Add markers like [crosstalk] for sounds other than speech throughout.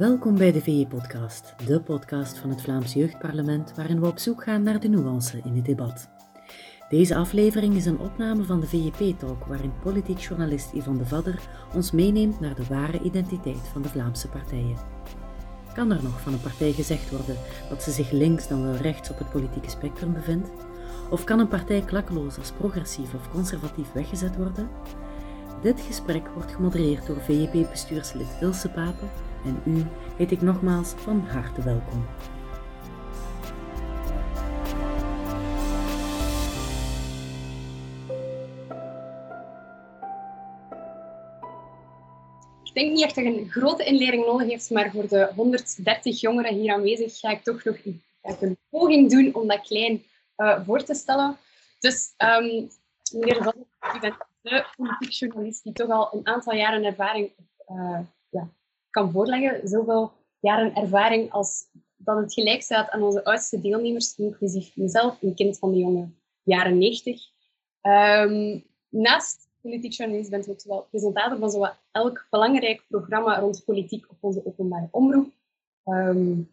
Welkom bij de VE-podcast, de podcast van het Vlaams Jeugdparlement, waarin we op zoek gaan naar de nuance in het debat. Deze aflevering is een opname van de VEP-talk, waarin politiek journalist Yvonne de Vadder ons meeneemt naar de ware identiteit van de Vlaamse partijen. Kan er nog van een partij gezegd worden dat ze zich links dan wel rechts op het politieke spectrum bevindt? Of kan een partij klakkeloos als progressief of conservatief weggezet worden? Dit gesprek wordt gemodereerd door VEP-bestuurslid Ilse Papen en u heet ik nogmaals van harte welkom. Ik denk niet echt dat je een grote inleiding nodig heeft, maar voor de 130 jongeren hier aanwezig ga ik toch nog een poging doen om dat klein uh, voor te stellen. Dus um, meneer Van, u bent de politiek journalist die toch al een aantal jaren ervaring uh, ja, kan voorleggen. Zoveel jaren ervaring als dat het gelijk staat aan onze oudste deelnemers, inclusief mezelf, een kind van de jonge jaren 90. Um, naast politiek journalist bent u ook wel presentator van zowat elk belangrijk programma rond politiek op onze openbare omroep. Um,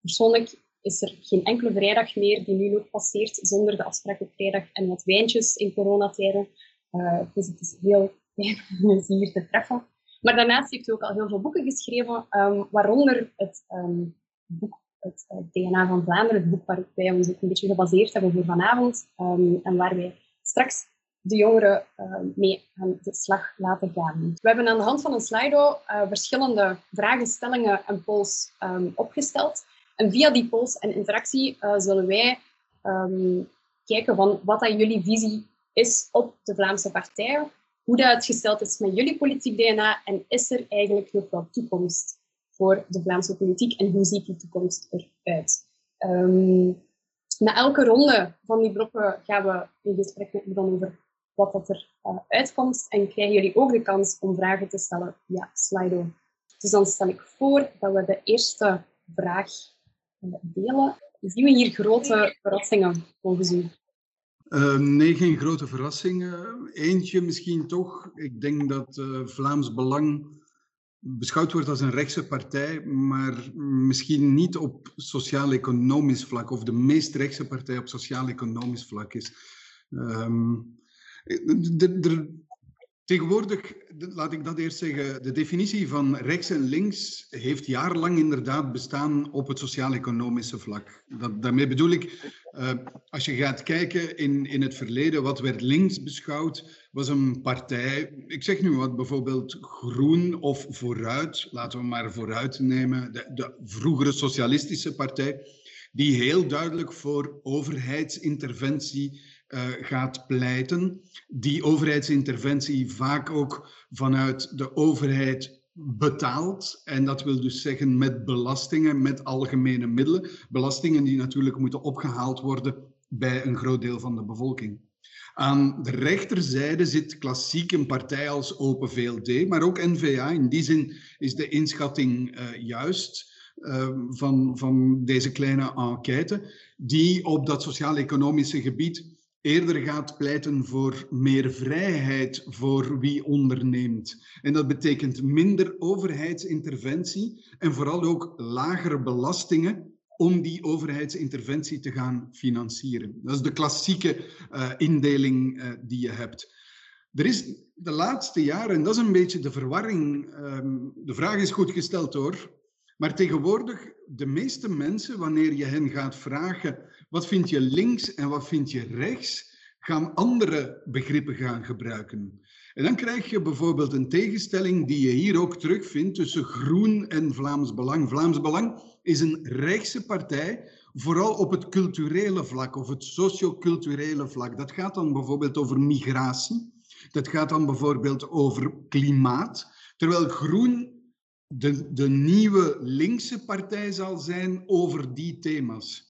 persoonlijk is er geen enkele vrijdag meer die nu nog passeert zonder de afspraak op vrijdag en wat wijntjes in coronatijden. Uh, dus het is heel fijn [laughs] om hier te treffen. Maar daarnaast heeft u ook al heel veel boeken geschreven, um, waaronder het um, boek het uh, DNA van Vlaanderen, het boek waar wij ons een beetje gebaseerd hebben voor vanavond um, en waar wij straks de jongeren mee aan de slag laten gaan. We hebben aan de hand van een Slido uh, verschillende vragenstellingen en polls opgesteld. En via die polls en interactie uh, zullen wij kijken van wat dat jullie visie is op de Vlaamse partijen, hoe dat uitgesteld is met jullie politiek DNA en is er eigenlijk nog wel toekomst voor de Vlaamse politiek en hoe ziet die toekomst eruit? Um, na elke ronde van die blokken gaan we in gesprek met Yvonne over wat dat er uh, uitkomt en krijgen jullie ook de kans om vragen te stellen via Slido. Dus dan stel ik voor dat we de eerste vraag uh, delen. Zien we hier grote verrassingen volgens u? Uh, nee, geen grote verrassingen. Eentje misschien toch. Ik denk dat uh, Vlaams Belang beschouwd wordt als een rechtse partij, maar misschien niet op sociaal-economisch vlak, of de meest rechtse partij op sociaal-economisch vlak is. Um, Tegenwoordig, laat ik dat eerst zeggen, de definitie van rechts en links heeft jarenlang inderdaad bestaan op het sociaal-economische vlak. Dat, daarmee bedoel ik, uh, als je gaat kijken in, in het verleden, wat werd links beschouwd, was een partij, ik zeg nu wat, bijvoorbeeld Groen of Vooruit, laten we maar Vooruit nemen, de, de vroegere socialistische partij, die heel duidelijk voor overheidsinterventie uh, gaat pleiten. Die overheidsinterventie vaak ook vanuit de overheid betaalt. En dat wil dus zeggen met belastingen, met algemene middelen. Belastingen die natuurlijk moeten opgehaald worden bij een groot deel van de bevolking. Aan de rechterzijde zit klassiek een partij als Open VLD, maar ook NVA. In die zin is de inschatting uh, juist. Uh, van, van deze kleine enquête, die op dat sociaal-economische gebied eerder gaat pleiten voor meer vrijheid voor wie onderneemt. En dat betekent minder overheidsinterventie en vooral ook lagere belastingen om die overheidsinterventie te gaan financieren. Dat is de klassieke uh, indeling uh, die je hebt. Er is de laatste jaren, en dat is een beetje de verwarring, um, de vraag is goed gesteld hoor, maar tegenwoordig, de meeste mensen, wanneer je hen gaat vragen wat vind je links en wat vind je rechts, gaan andere begrippen gaan gebruiken. En dan krijg je bijvoorbeeld een tegenstelling die je hier ook terugvindt tussen Groen en Vlaams Belang. Vlaams Belang is een rechtse partij, vooral op het culturele vlak of het socioculturele vlak. Dat gaat dan bijvoorbeeld over migratie, dat gaat dan bijvoorbeeld over klimaat, terwijl Groen de, de nieuwe linkse partij zal zijn over die thema's.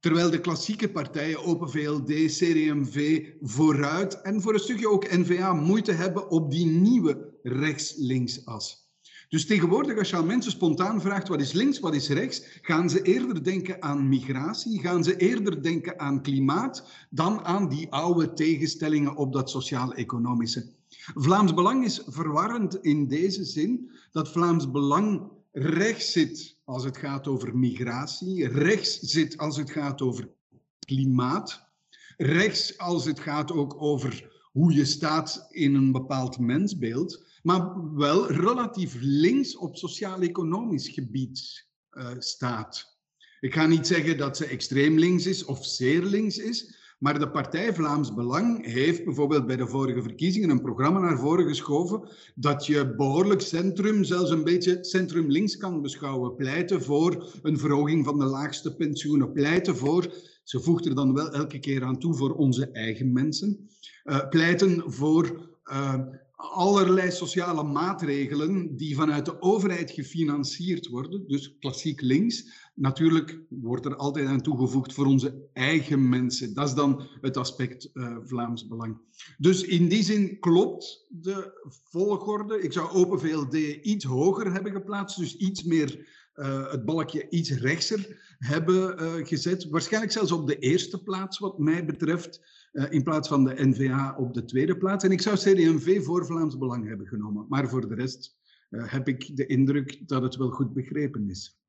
Terwijl de klassieke partijen, Open VLD, CDMV, Vooruit en voor een stukje ook NVA moeite hebben op die nieuwe rechts-links-as. Dus tegenwoordig, als je aan mensen spontaan vraagt wat is links, wat is rechts, gaan ze eerder denken aan migratie, gaan ze eerder denken aan klimaat, dan aan die oude tegenstellingen op dat sociaal-economische. Vlaams Belang is verwarrend in deze zin dat Vlaams Belang rechts zit als het gaat over migratie, rechts zit als het gaat over klimaat, rechts als het gaat ook over hoe je staat in een bepaald mensbeeld, maar wel relatief links op sociaal-economisch gebied uh, staat. Ik ga niet zeggen dat ze extreem links is of zeer links is, maar de partij Vlaams Belang heeft bijvoorbeeld bij de vorige verkiezingen een programma naar voren geschoven dat je behoorlijk centrum, zelfs een beetje centrum-links kan beschouwen. Pleiten voor een verhoging van de laagste pensioenen. Pleiten voor, ze voegt er dan wel elke keer aan toe, voor onze eigen mensen. Uh, pleiten voor uh, allerlei sociale maatregelen die vanuit de overheid gefinancierd worden, dus klassiek links. Natuurlijk wordt er altijd aan toegevoegd voor onze eigen mensen. Dat is dan het aspect uh, Vlaams Belang. Dus in die zin klopt de volgorde. Ik zou Open VLD iets hoger hebben geplaatst, dus iets meer uh, het balkje iets rechtser hebben uh, gezet. Waarschijnlijk zelfs op de eerste plaats, wat mij betreft. Uh, in plaats van de NVA op de tweede plaats. En ik zou CD&V voor Vlaams Belang hebben genomen. Maar voor de rest uh, heb ik de indruk dat het wel goed begrepen is.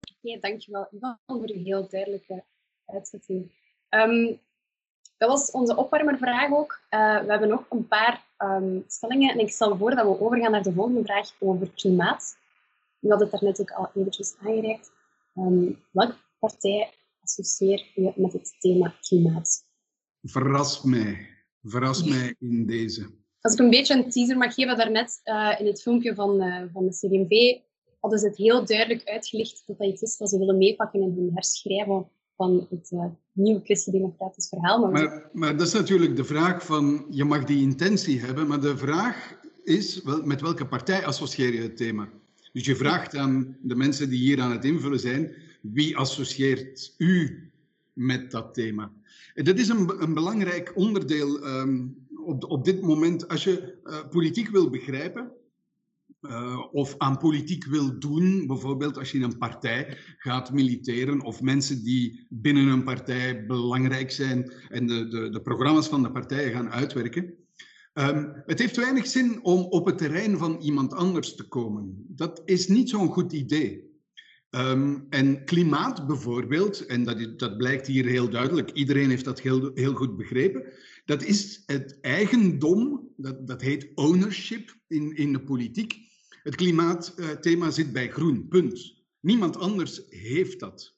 Oké, okay, dankjewel Ivan voor uw heel duidelijke uitzetting. Um, dat was onze opwarmervraag ook. Uh, we hebben nog een paar um, stellingen en ik stel voor dat we overgaan naar de volgende vraag over klimaat. U had het daarnet ook al eventjes aangereikt. Um, partij associeer je met het thema klimaat? Verras mij. Verras mij in deze. Als ik een beetje een teaser mag geven, daarnet uh, in het filmpje van, uh, van de CDMV hadden ze het heel duidelijk uitgelicht dat dat iets is wat ze willen meepakken in hun herschrijven van het uh, nieuwe christendemocratisch verhaal. Maar, maar, maar, dat is natuurlijk de vraag van, je mag die intentie hebben, maar de vraag is, wel, met welke partij associeer je het thema? Dus je vraagt aan de mensen die hier aan het invullen zijn, wie associeert u met dat thema? Dat is een, een belangrijk onderdeel um, op, op dit moment. Als je uh, politiek wil begrijpen, uh, of aan politiek wil doen, bijvoorbeeld als je in een partij gaat militeren of mensen die binnen een partij belangrijk zijn en de, de, de programma's van de partijen gaan uitwerken. Um, het heeft weinig zin om op het terrein van iemand anders te komen. Dat is niet zo'n goed idee. Um, en klimaat bijvoorbeeld, en dat, dat, blijkt hier heel duidelijk, iedereen heeft dat heel, heel goed begrepen, dat is het eigendom, dat, dat heet ownership in, in de politiek. Het klimaatthema zit bij groen, punt. Niemand anders heeft dat.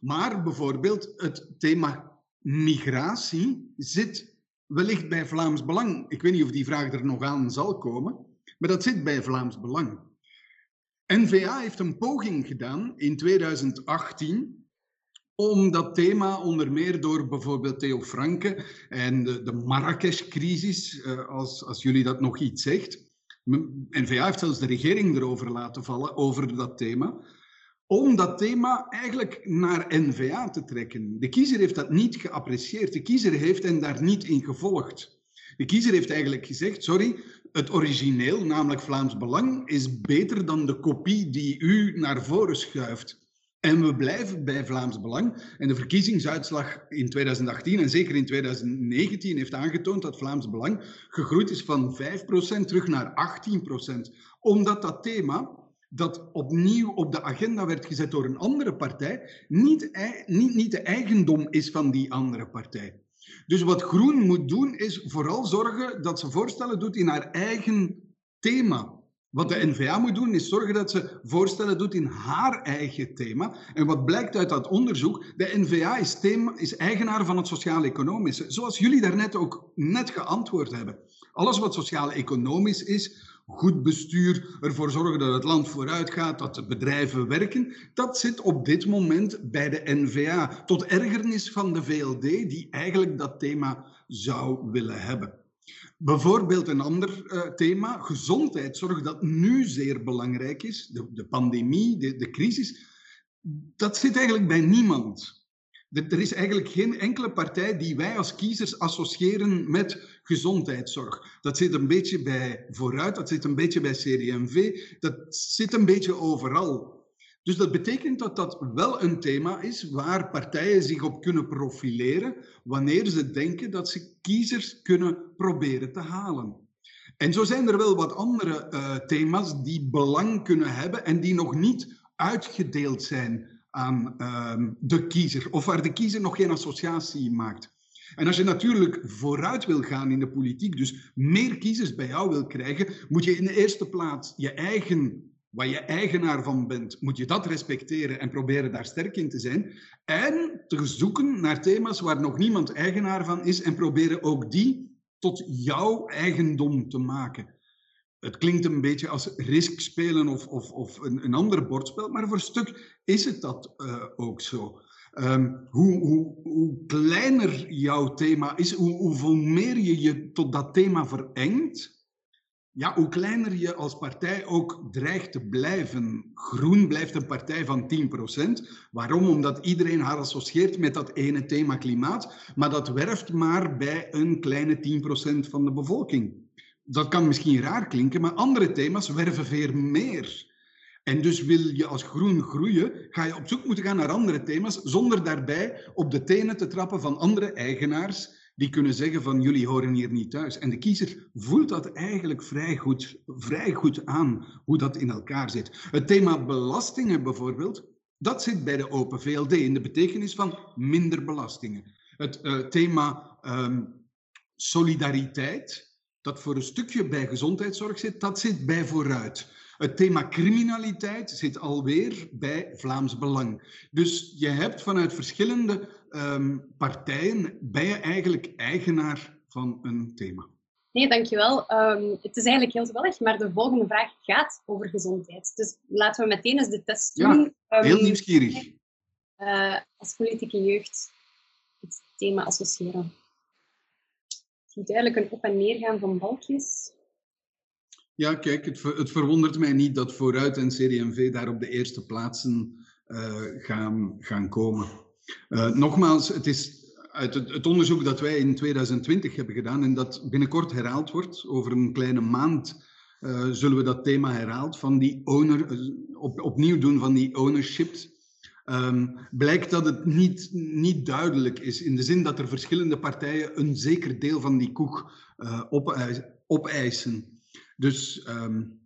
Maar bijvoorbeeld het thema migratie zit wellicht bij Vlaams Belang. Ik weet niet of die vraag er nog aan zal komen, maar dat zit bij Vlaams Belang. NVA heeft een poging gedaan in 2018 om dat thema onder meer door bijvoorbeeld Theo Franke en de, Marrakesh-crisis, eh, als, als jullie dat nog iets zegt. NVA heeft zelfs de regering erover laten vallen, over dat thema om dat thema eigenlijk naar N-VA te trekken. De kiezer heeft dat niet geapprecieerd. De kiezer heeft hen daar niet in gevolgd. De kiezer heeft eigenlijk gezegd: sorry, het origineel, namelijk Vlaams Belang, is beter dan de kopie die u naar voren schuift. En we blijven bij Vlaams Belang. En de verkiezingsuitslag in 2018 en zeker in 2019 heeft aangetoond dat Vlaams Belang gegroeid is van 5% terug naar 18%. Omdat dat thema dat opnieuw op de agenda werd gezet door een andere partij, niet, niet, niet de eigendom is van die andere partij. Dus wat Groen moet doen, is vooral zorgen dat ze voorstellen doet in haar eigen thema. Wat de NVA moet doen, is zorgen dat ze voorstellen doet in haar eigen thema. En wat blijkt uit dat onderzoek, de NVA is, thema, is eigenaar van het sociaal-economische. Zoals jullie daarnet ook net geantwoord hebben. Alles wat sociaal-economisch is, goed bestuur, ervoor zorgen dat het land vooruit gaat, dat de bedrijven werken. Dat zit op dit moment bij de NVA, tot ergernis van de VLD, die eigenlijk dat thema zou willen hebben. Bijvoorbeeld een ander uh, thema, gezondheidszorg, dat nu zeer belangrijk is, de, de pandemie, de, de crisis, dat zit eigenlijk bij niemand. Er is eigenlijk geen enkele partij die wij als kiezers associëren met gezondheidszorg. Dat zit een beetje bij Vooruit, dat zit een beetje bij CD&V, dat zit een beetje overal. Dus dat betekent dat dat wel een thema is waar partijen zich op kunnen profileren wanneer ze denken dat ze kiezers kunnen proberen te halen. En zo zijn er wel wat andere uh, thema's die belang kunnen hebben en die nog niet uitgedeeld zijn aan uh, de kiezer, of waar de kiezer nog geen associatie maakt. En als je natuurlijk vooruit wil gaan in de politiek, dus meer kiezers bij jou wil krijgen, moet je in de eerste plaats je eigen, waar je eigenaar van bent, moet je dat respecteren en proberen daar sterk in te zijn. En te zoeken naar thema's waar nog niemand eigenaar van is en proberen ook die tot jouw eigendom te maken. Het klinkt een beetje als risk spelen of, of, of een, ander bordspel, maar voor een stuk is het dat uh, ook zo. Hoe, hoe, hoe, kleiner jouw thema is, hoe, hoeveel meer je je tot dat thema verengt, ja, hoe kleiner je als partij ook dreigt te blijven. Groen blijft een partij van 10%. Waarom? Omdat iedereen haar associeert met dat ene thema klimaat, maar dat werft maar bij een kleine 10% van de bevolking. Dat kan misschien raar klinken, maar andere thema's werven veel meer. En dus wil je als groen groeien, ga je op zoek moeten gaan naar andere thema's, zonder daarbij op de tenen te trappen van andere eigenaars die kunnen zeggen van jullie horen hier niet thuis. En de kiezer voelt dat eigenlijk vrij goed, vrij goed aan, hoe dat in elkaar zit. Het thema belastingen bijvoorbeeld, dat zit bij de Open VLD in de betekenis van minder belastingen. Het uh, thema um, solidariteit, dat voor een stukje bij gezondheidszorg zit, dat zit bij vooruit. Het thema criminaliteit zit alweer bij Vlaams Belang. Dus je hebt vanuit verschillende um, partijen, ben je eigenlijk eigenaar van een thema. Nee, dankjewel. Um, het is eigenlijk heel toevallig, maar de volgende vraag gaat over gezondheid. Dus laten we meteen eens de test doen. Ja, heel um, nieuwsgierig. Uh, als politieke jeugd het thema associëren. Duidelijk een op- en neergaan van balkjes. Ja, kijk, het, het, verwondert mij niet dat Vooruit en CD&V daar op de eerste plaatsen uh, gaan, gaan komen. Uh, nogmaals, het is uit het, onderzoek dat wij in 2020 hebben gedaan en dat binnenkort herhaald wordt, over een kleine maand uh, zullen we dat thema herhaald, van die owner, op, opnieuw doen van die ownership. Um, blijkt dat het niet, niet duidelijk is, in de zin dat er verschillende partijen een zeker deel van die koek opeisen. Dus um,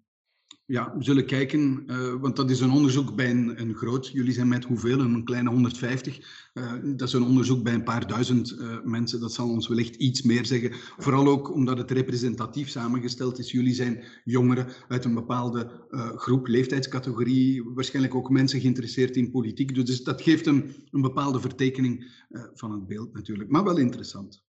ja, we zullen kijken, uh, want dat is een onderzoek bij een, een, groot, jullie zijn met hoeveel, een kleine 150. Uh, dat is een onderzoek bij een paar duizend uh, mensen, dat zal ons wellicht iets meer zeggen. Vooral ook omdat het representatief samengesteld is. Jullie zijn jongeren uit een bepaalde groep, leeftijdscategorie, waarschijnlijk ook mensen geïnteresseerd in politiek. Dus dat geeft een, een bepaalde vertekening van het beeld natuurlijk, maar wel interessant.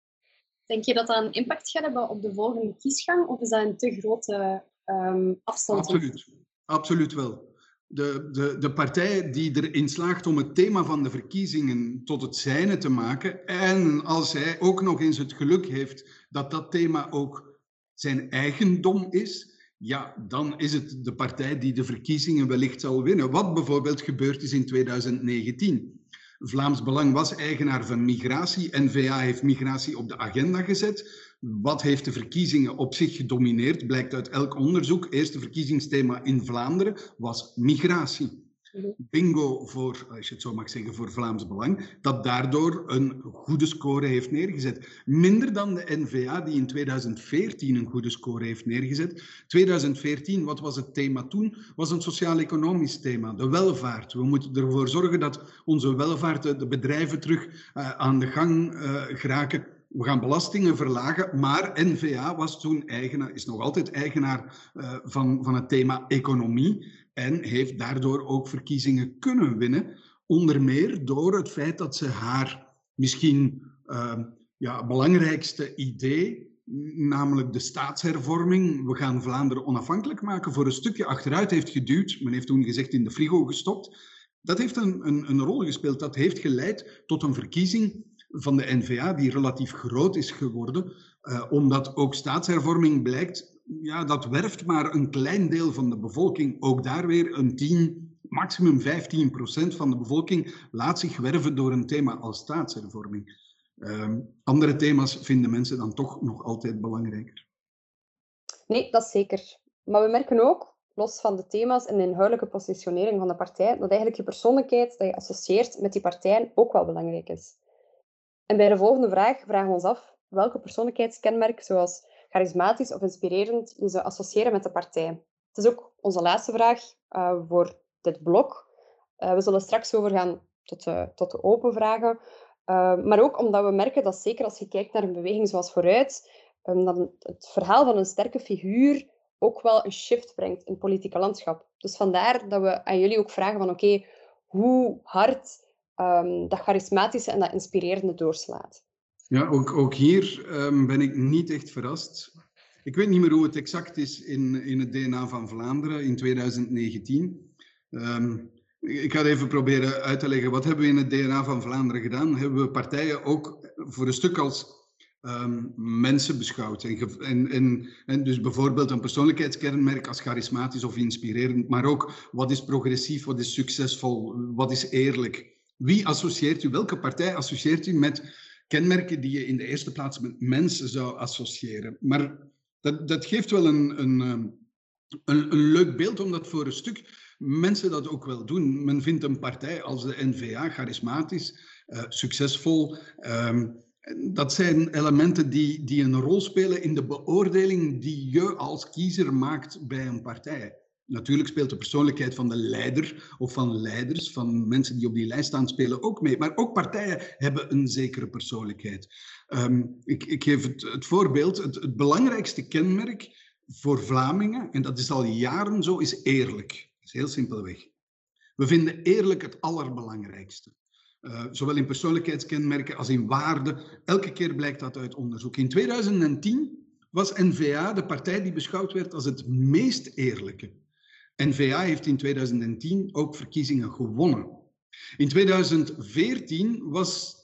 Denk je dat dat een impact gaat hebben op de volgende kiesgang, of is dat een te grote um, afstand? Absoluut, absoluut wel. De, de, de partij die erin slaagt om het thema van de verkiezingen tot het zijne te maken, en als hij ook nog eens het geluk heeft dat dat thema ook zijn eigendom is, ja, dan is het de partij die de verkiezingen wellicht zal winnen. Wat bijvoorbeeld gebeurd is in 2019. Vlaams Belang was eigenaar van migratie. N-VA heeft migratie op de agenda gezet. Wat heeft de verkiezingen op zich gedomineerd? Blijkt uit elk onderzoek. Eerste verkiezingsthema in Vlaanderen was migratie. Bingo voor, als je het zo mag zeggen, voor Vlaams Belang, dat daardoor een goede score heeft neergezet. Minder dan de NVA, die in 2014 een goede score heeft neergezet. 2014, wat was het thema toen? Was een sociaal-economisch thema, de welvaart. We moeten ervoor zorgen dat onze welvaart, de bedrijven terug uh, aan de gang uh, geraken we gaan belastingen verlagen, maar NVA was toen eigenaar, is nog altijd eigenaar uh, van, van het thema economie en heeft daardoor ook verkiezingen kunnen winnen. Onder meer door het feit dat ze haar misschien uh, ja, belangrijkste idee, namelijk de staatshervorming, we gaan Vlaanderen onafhankelijk maken, voor een stukje achteruit heeft geduwd. Men heeft toen gezegd in de frigo gestopt. Dat heeft een, een, een rol gespeeld. Dat heeft geleid tot een verkiezing van de NVA die relatief groot is geworden, uh, omdat ook staatshervorming blijkt ja, dat werft maar een klein deel van de bevolking. Ook daar weer een 10, maximum 15 procent van de bevolking laat zich werven door een thema als staatshervorming. Um, andere thema's vinden mensen dan toch nog altijd belangrijker. Nee, dat is zeker. Maar we merken ook, los van de thema's en de inhoudelijke positionering van de partij, dat eigenlijk je persoonlijkheid dat je associeert met die partijen ook wel belangrijk is. En bij de volgende vraag vragen we ons af welke persoonlijkheidskenmerk, zoals charismatisch of inspirerend je zou associëren met de partij? Het is ook onze laatste vraag uh, voor dit blok. Uh, we zullen straks overgaan tot de, tot de open vragen. Uh, maar ook omdat we merken dat zeker als je kijkt naar een beweging zoals Vooruit, um, het verhaal van een sterke figuur ook wel een shift brengt in het politieke landschap. Dus vandaar dat we aan jullie ook vragen van oké, hoe hard um, dat charismatische en dat inspirerende doorslaat. Ja, ook, ook hier um, ben ik niet echt verrast. Ik weet niet meer hoe het exact is in, in het DNA van Vlaanderen in 2019. Um, ik ga even proberen uit te leggen. Wat hebben we in het DNA van Vlaanderen gedaan? Hebben we partijen ook voor een stuk als um, mensen beschouwd. En, en, en, en, dus bijvoorbeeld een persoonlijkheidskernmerk als charismatisch of inspirerend, maar ook wat is progressief, wat is succesvol, wat is eerlijk. Wie associeert u, welke partij associeert u met kenmerken die je in de eerste plaats met mensen zou associëren? Maar dat, dat geeft wel een, een, ehm, een, een leuk beeld, omdat voor een stuk mensen dat ook wel doen. Men vindt een partij als de NVA charismatisch, uh, succesvol. Um, dat zijn elementen die, die een rol spelen in de beoordeling die je als kiezer maakt bij een partij. Natuurlijk speelt de persoonlijkheid van de leider of van leiders, van mensen die op die lijst staan, spelen ook mee. Maar ook partijen hebben een zekere persoonlijkheid. Um, ik, ik, geef het, het voorbeeld. Het, het, belangrijkste kenmerk voor Vlamingen, en dat is al jaren zo, is eerlijk. Dat is heel simpelweg. We vinden eerlijk het allerbelangrijkste. Uh, zowel in persoonlijkheidskenmerken als in waarden. Elke keer blijkt dat uit onderzoek. In 2010 was N-VA de partij die beschouwd werd als het meest eerlijke. N-VA heeft in 2010 ook verkiezingen gewonnen. In 2014 was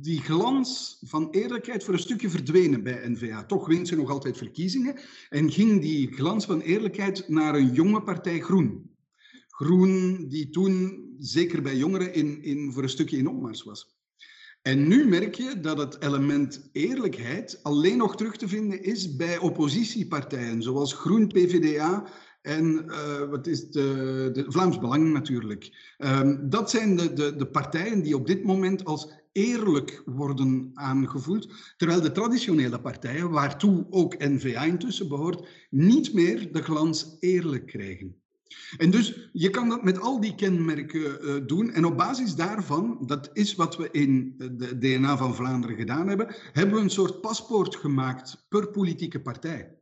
die glans van eerlijkheid voor een stukje verdwenen bij N-VA. Toch wint ze nog altijd verkiezingen en ging die glans van eerlijkheid naar een jonge partij Groen. Groen die toen, zeker bij jongeren, in, in, voor een stukje in opmars was. En nu merk je dat het element eerlijkheid alleen nog terug te vinden is bij oppositiepartijen, zoals Groen, PVDA en uh, wat is de, Vlaams Belang natuurlijk. Um, dat zijn de, de, de partijen die op dit moment als eerlijk worden aangevoeld, terwijl de traditionele partijen, waartoe ook N-VA intussen behoort, niet meer de glans eerlijk krijgen. En dus je kan dat met al die kenmerken uh, doen. En op basis daarvan, dat is wat we in de DNA van Vlaanderen gedaan hebben, hebben we een soort paspoort gemaakt per politieke partij.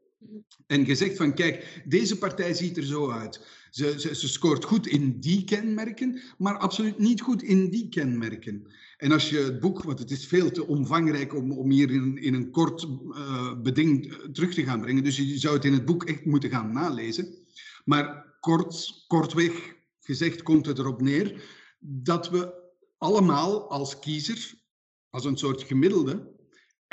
En gezegd van, kijk, deze partij ziet er zo uit. Ze, ze, ze, scoort goed in die kenmerken, maar absoluut niet goed in die kenmerken. En als je het boek, want het is veel te omvangrijk om, om hier in, in een kort uh, beding terug te gaan brengen, dus je zou het in het boek echt moeten gaan nalezen. Maar kort, kortweg gezegd komt het erop neer dat we allemaal als kiezer, als een soort gemiddelde,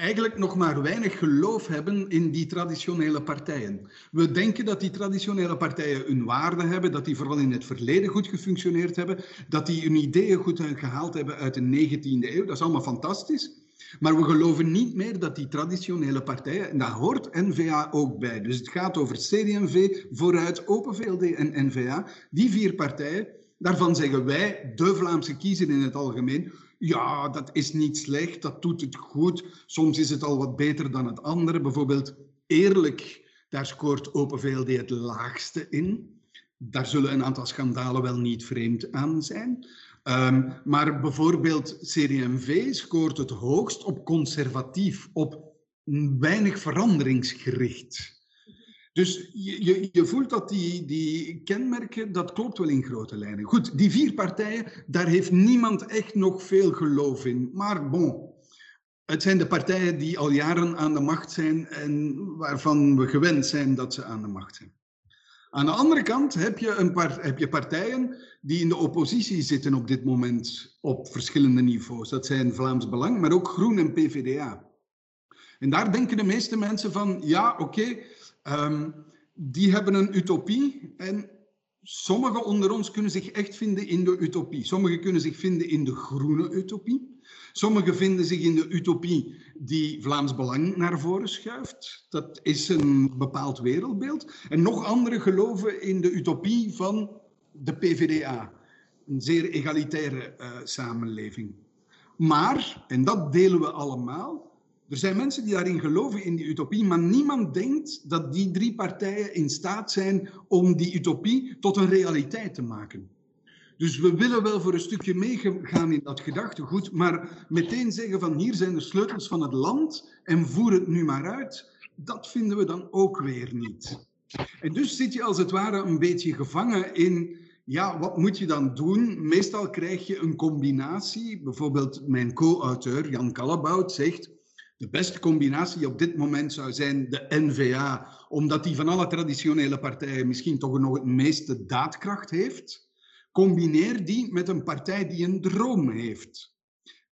eigenlijk nog maar weinig geloof hebben in die traditionele partijen. We denken dat die traditionele partijen hun waarde hebben, dat die vooral in het verleden goed gefunctioneerd hebben, dat die hun ideeën goed gehaald hebben uit de 19e eeuw. Dat is allemaal fantastisch. Maar we geloven niet meer dat die traditionele partijen, en daar hoort N-VA ook bij. Dus het gaat over CD&V, Vooruit, Open VLD en N-VA. Die vier partijen, daarvan zeggen wij, de Vlaamse kiezer in het algemeen, ja, dat is niet slecht, dat doet het goed. Soms is het al wat beter dan het andere. Bijvoorbeeld eerlijk, daar scoort Open VLD het laagste in. Daar zullen een aantal schandalen wel niet vreemd aan zijn. Um, maar bijvoorbeeld CD&V scoort het hoogst op conservatief, op weinig veranderingsgericht. Dus je, je, voelt dat die, die kenmerken, dat klopt wel in grote lijnen. Goed, die vier partijen, daar heeft niemand echt nog veel geloof in. Maar bon, het zijn de partijen die al jaren aan de macht zijn en waarvan we gewend zijn dat ze aan de macht zijn. Aan de andere kant heb je, een paar, heb je partijen die in de oppositie zitten op dit moment op verschillende niveaus. Dat zijn Vlaams Belang, maar ook Groen en PVDA. En daar denken de meeste mensen van, ja, oké, um, die hebben een utopie en sommigen onder ons kunnen zich echt vinden in de utopie. Sommigen kunnen zich vinden in de groene utopie. Sommigen vinden zich in de utopie die Vlaams Belang naar voren schuift. Dat is een bepaald wereldbeeld. En nog anderen geloven in de utopie van de PVDA. Een zeer egalitaire uh, samenleving. Maar, en dat delen we allemaal, Er zijn mensen die daarin geloven, in die utopie, maar niemand denkt dat die drie partijen in staat zijn om die utopie tot een realiteit te maken. Dus we willen wel voor een stukje meegaan in dat gedachtegoed, maar meteen zeggen van hier zijn de sleutels van het land en voer het nu maar uit, dat vinden we dan ook weer niet. En dus zit je als het ware een beetje gevangen in, ja, wat moet je dan doen? Meestal krijg je een combinatie. Bijvoorbeeld mijn co-auteur Jan Kallebout zegt, de beste combinatie op dit moment zou zijn de NVA, omdat die van alle traditionele partijen misschien toch nog het meeste daadkracht heeft. Combineer die met een partij die een droom heeft.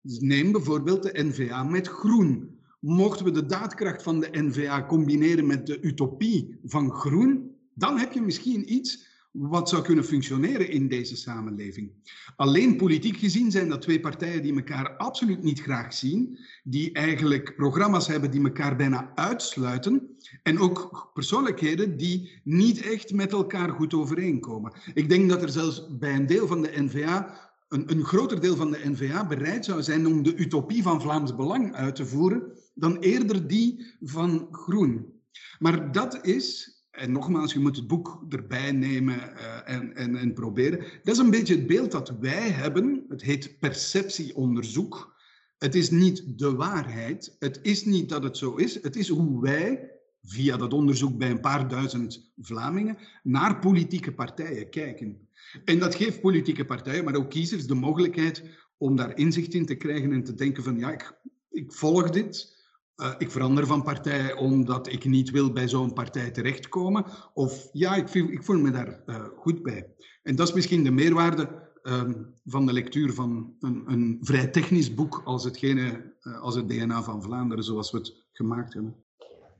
Dus neem bijvoorbeeld de NVA met groen. Mochten we de daadkracht van de NVA combineren met de utopie van groen, dan heb je misschien iets wat zou kunnen functioneren in deze samenleving. Alleen politiek gezien zijn dat twee partijen die elkaar absoluut niet graag zien, die eigenlijk programma's hebben die elkaar bijna uitsluiten en ook persoonlijkheden die niet echt met elkaar goed overeenkomen. Ik denk dat er zelfs bij een deel van de NVA een, een groter deel van de NVA bereid zou zijn om de utopie van Vlaams Belang uit te voeren dan eerder die van Groen. Maar dat is en nogmaals, je moet het boek erbij nemen uh, en, en, en proberen. Dat is een beetje het beeld dat wij hebben. Het heet perceptieonderzoek. Het is niet de waarheid. Het is niet dat het zo is. Het is hoe wij, via dat onderzoek bij een paar duizend Vlamingen, naar politieke partijen kijken. En dat geeft politieke partijen, maar ook kiezers, de mogelijkheid om daar inzicht in te krijgen en te denken van ja, ik, ik volg dit. Uh, ik verander van partij omdat ik niet wil bij zo'n partij terechtkomen. Of ja, ik, voel, ik voel me daar uh, goed bij. En dat is misschien de meerwaarde um, van de lectuur van een, een, vrij technisch boek als, hetgene, uh, als het DNA van Vlaanderen, zoals we het gemaakt hebben.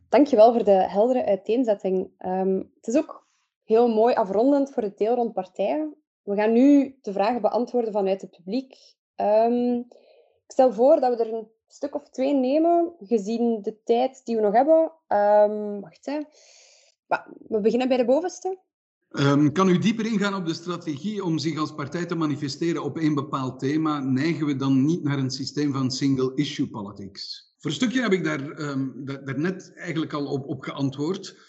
Dankjewel voor de heldere uiteenzetting. Um, het is ook heel mooi afrondend voor het deel rond partijen. We gaan nu de vragen beantwoorden vanuit het publiek. Um, ik stel voor dat we er een stuk of twee nemen, gezien de tijd die we nog hebben. Um, wacht, hè. We beginnen bij de bovenste. Um, kan u dieper ingaan op de strategie om zich als partij te manifesteren op één bepaald thema? Neigen we dan niet naar een systeem van single-issue politics? Voor een stukje heb ik daar, um, daar net eigenlijk al op, op geantwoord.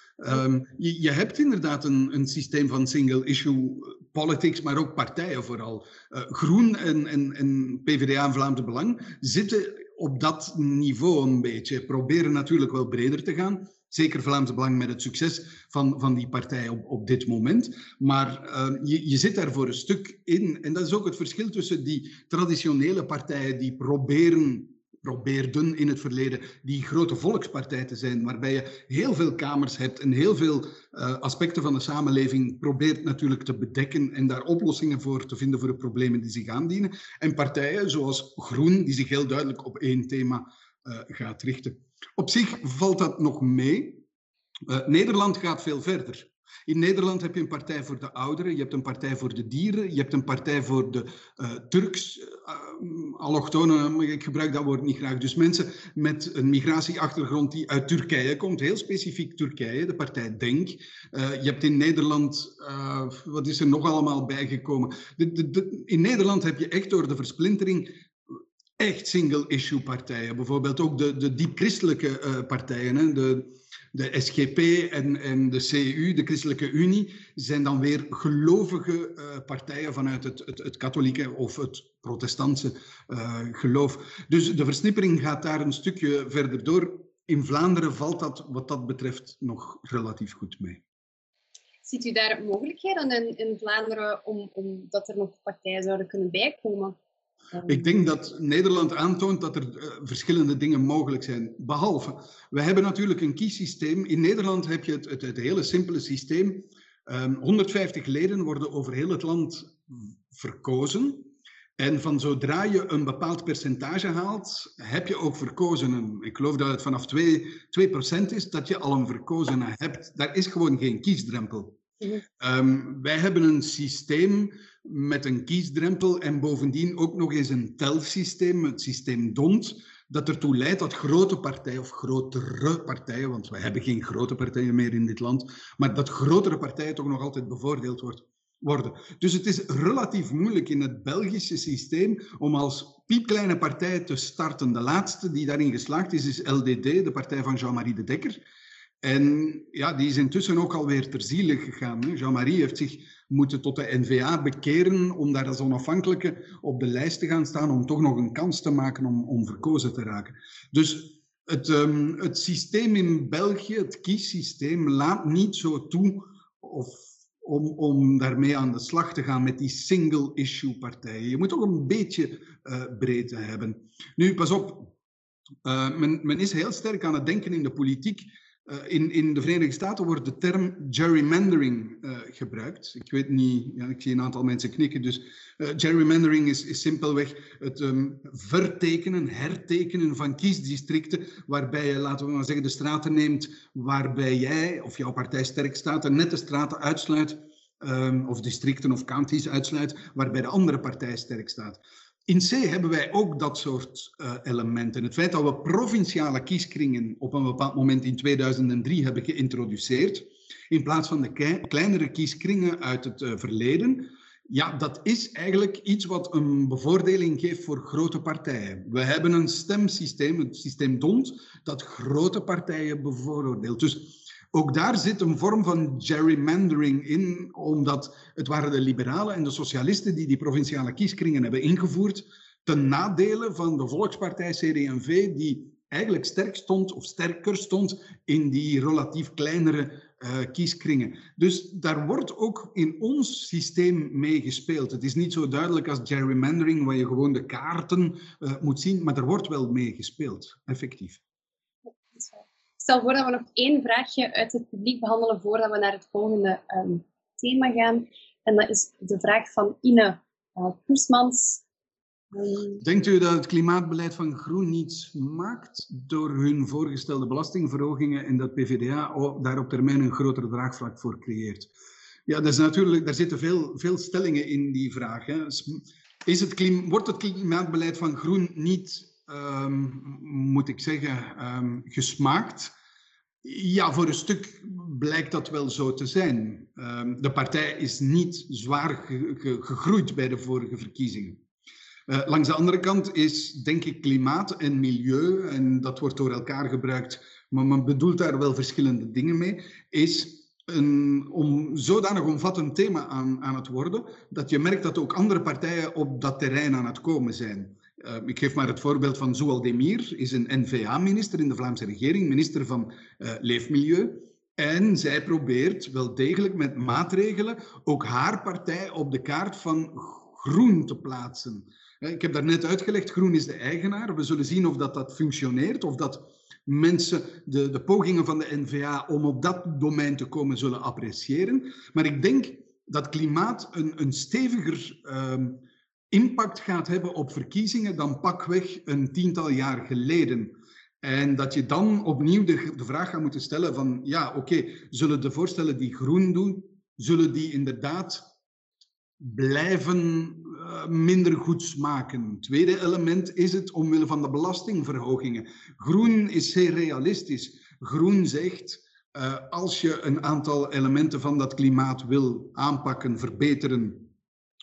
Je, je, hebt inderdaad een, een systeem van single-issue politics, maar ook partijen vooral. Uh, Groen en, en, en PvdA en Vlaamse Belang zitten op dat niveau een beetje. Proberen natuurlijk wel breder te gaan. Zeker Vlaamse Belang met het succes van, van die partij op, op dit moment. Maar uh, je, je zit daar voor een stuk in. En dat is ook het verschil tussen die traditionele partijen die proberen probeerden in het verleden die grote volkspartij te zijn, waarbij je heel veel kamers hebt en heel veel uh, aspecten van de samenleving probeert natuurlijk te bedekken en daar oplossingen voor te vinden voor de problemen die zich aandienen. En partijen zoals Groen, die zich heel duidelijk op één thema uh, gaat richten. Op zich valt dat nog mee. Uh, Nederland gaat veel verder. In Nederland heb je een partij voor de ouderen, je hebt een partij voor de dieren, je hebt een partij voor de uh, Turks, uh, allochtonen, ik gebruik dat woord niet graag. Dus mensen met een migratieachtergrond die uit Turkije komt, heel specifiek Turkije, de partij Denk. Je hebt in Nederland, wat is er nog allemaal bijgekomen? De, in Nederland heb je echt door de versplintering echt single-issue partijen. Bijvoorbeeld ook de, de diep christelijke uh, partijen. Hè? De, de SGP en, en de CU, de Christelijke Unie, zijn dan weer gelovige uh, partijen vanuit het, het, het, katholieke of het protestantse uh, geloof. Dus de versnippering gaat daar een stukje verder door. In Vlaanderen valt dat wat dat betreft nog relatief goed mee. Ziet u daar mogelijkheden in, in Vlaanderen om, om dat er nog partijen zouden kunnen bijkomen? Ik denk dat Nederland aantoont dat er uh, verschillende dingen mogelijk zijn. Behalve, we hebben natuurlijk een kiesysteem. In Nederland heb je het, het, hele simpele systeem. Um, 150 leden worden over heel het land verkozen. En van zodra je een bepaald percentage haalt, heb je ook verkozenen. Ik geloof dat het vanaf 2%, 2 is dat je al een verkozene hebt. Daar is gewoon geen kiesdrempel. Um, wij hebben een systeem met een kiesdrempel en bovendien ook nog eens een telsysteem, het systeem DONT, dat ertoe leidt dat grote partijen of grotere partijen, want wij hebben geen grote partijen meer in dit land, maar dat grotere partijen toch nog altijd bevoordeeld wordt. worden. Dus het is relatief moeilijk in het Belgische systeem om als piepkleine partij te starten. De laatste die daarin geslaagd is, is LDD, de partij van Jean-Marie de Dekker. En ja, die is intussen ook alweer ter ziele gegaan. Jean-Marie heeft zich moeten tot de NVA bekeren om daar als onafhankelijke op de lijst te gaan staan, om toch nog een kans te maken om, om verkozen te raken. Dus het, um, het systeem in België, het kiessysteem, laat niet zo toe of om, om daarmee aan de slag te gaan met die single-issue partijen. Je moet toch een beetje uh, breedte hebben. Nu, pas op, uh, men, men is heel sterk aan het denken in de politiek in, in de Verenigde Staten wordt de term gerrymandering uh, gebruikt. Ik weet niet, ja, ik zie een aantal mensen knikken. Dus uh, gerrymandering is, simpelweg het um, vertekenen, hertekenen van kiesdistricten, waarbij je, laten we maar zeggen, de straten neemt waarbij jij of jouw partij sterk staat en net de straten uitsluit, um, of districten of counties uitsluit, waarbij de andere partij sterk staat. In C hebben wij ook dat soort uh, elementen. Het feit dat we provinciale kieskringen op een bepaald moment in 2003 hebben geïntroduceerd, in plaats van de kleinere kieskringen uit het uh, verleden, ja, dat is eigenlijk iets wat een bevoordeling geeft voor grote partijen. We hebben een stemsysteem, het systeem DONT, dat grote partijen bevoordeelt. Dus ook daar zit een vorm van gerrymandering in, omdat het waren de liberalen en de socialisten die die provinciale kieskringen hebben ingevoerd, ten nadele van de Volkspartij CD&V, die eigenlijk sterk stond of sterker stond in die relatief kleinere uh, kieskringen. Dus daar wordt ook in ons systeem mee gespeeld. Het is niet zo duidelijk als gerrymandering, waar je gewoon de kaarten uh, moet zien, maar er wordt wel mee gespeeld, effectief stel voor dat we nog één vraagje uit het publiek behandelen voordat we naar het volgende um, thema gaan. En dat is de vraag van Ine uh, Poesmans. Um... Denkt u dat het klimaatbeleid van Groen niets maakt door hun voorgestelde belastingverhogingen en dat PvdA daar op termijn een groter draagvlak voor creëert? Ja, dat is natuurlijk, daar zitten veel, veel stellingen in die vraag. Hè. Is het wordt het klimaatbeleid van Groen niet Um, moet ik zeggen, gesmaakt. Ja, voor een stuk blijkt dat wel zo te zijn. Um, de partij is niet zwaar ge ge gegroeid bij de vorige verkiezingen. Uh, langs de andere kant is, denk ik, klimaat en milieu, en dat wordt door elkaar gebruikt, maar men bedoelt daar wel verschillende dingen mee, is een om, zodanig omvattend thema aan, aan het worden, dat je merkt dat ook andere partijen op dat terrein aan het komen zijn. Uh, ik geef maar het voorbeeld van Zoual Demir, is een NVA-minister in de Vlaamse regering, minister van uh, Leefmilieu. En zij probeert wel degelijk met maatregelen ook haar partij op de kaart van groen te plaatsen. Uh, ik heb daarnet uitgelegd, groen is de eigenaar. We zullen zien of dat, dat functioneert, of dat mensen de, de pogingen van de NVA om op dat domein te komen zullen appreciëren. Maar ik denk dat klimaat een, een steviger ehm, impact gaat hebben op verkiezingen dan pakweg een tiental jaar geleden. En dat je dan opnieuw de, vraag gaat moeten stellen van, ja, oké, zullen de voorstellen die groen doen, zullen die inderdaad blijven uh, minder goed smaken? Tweede element is het omwille van de belastingverhogingen. Groen is zeer realistisch. Groen zegt, uh, als je een aantal elementen van dat klimaat wil aanpakken, verbeteren,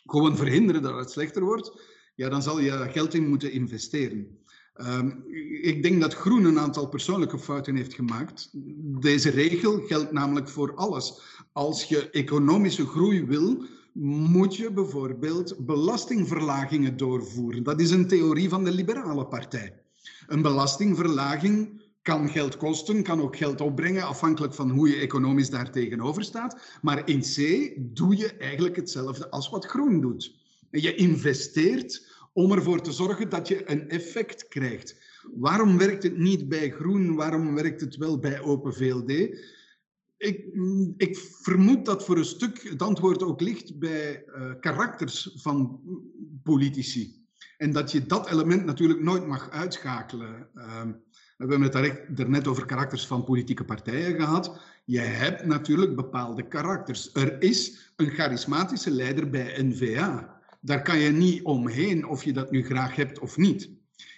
gewoon verhinderen dat het slechter wordt, ja, dan zal je geld in moeten investeren. Um, ik denk dat Groen een aantal persoonlijke fouten heeft gemaakt. Deze regel geldt namelijk voor alles. Als je economische groei wil, moet je bijvoorbeeld belastingverlagingen doorvoeren. Dat is een theorie van de liberale partij. Een belastingverlaging kan geld kosten, kan ook geld opbrengen, afhankelijk van hoe je economisch daar tegenover staat. Maar in C doe je eigenlijk hetzelfde als wat groen doet. Je investeert om ervoor te zorgen dat je een effect krijgt. Waarom werkt het niet bij groen? Waarom werkt het wel bij Open VLD? Ik, ik, vermoed dat voor een stuk het antwoord ook ligt bij uh, karakters van politici. En dat je dat element natuurlijk nooit mag uitschakelen. Uh, we hebben het daar net over karakters van politieke partijen gehad. Je hebt natuurlijk bepaalde karakters. Er is een charismatische leider bij NVA. Daar kan je niet omheen of je dat nu graag hebt of niet.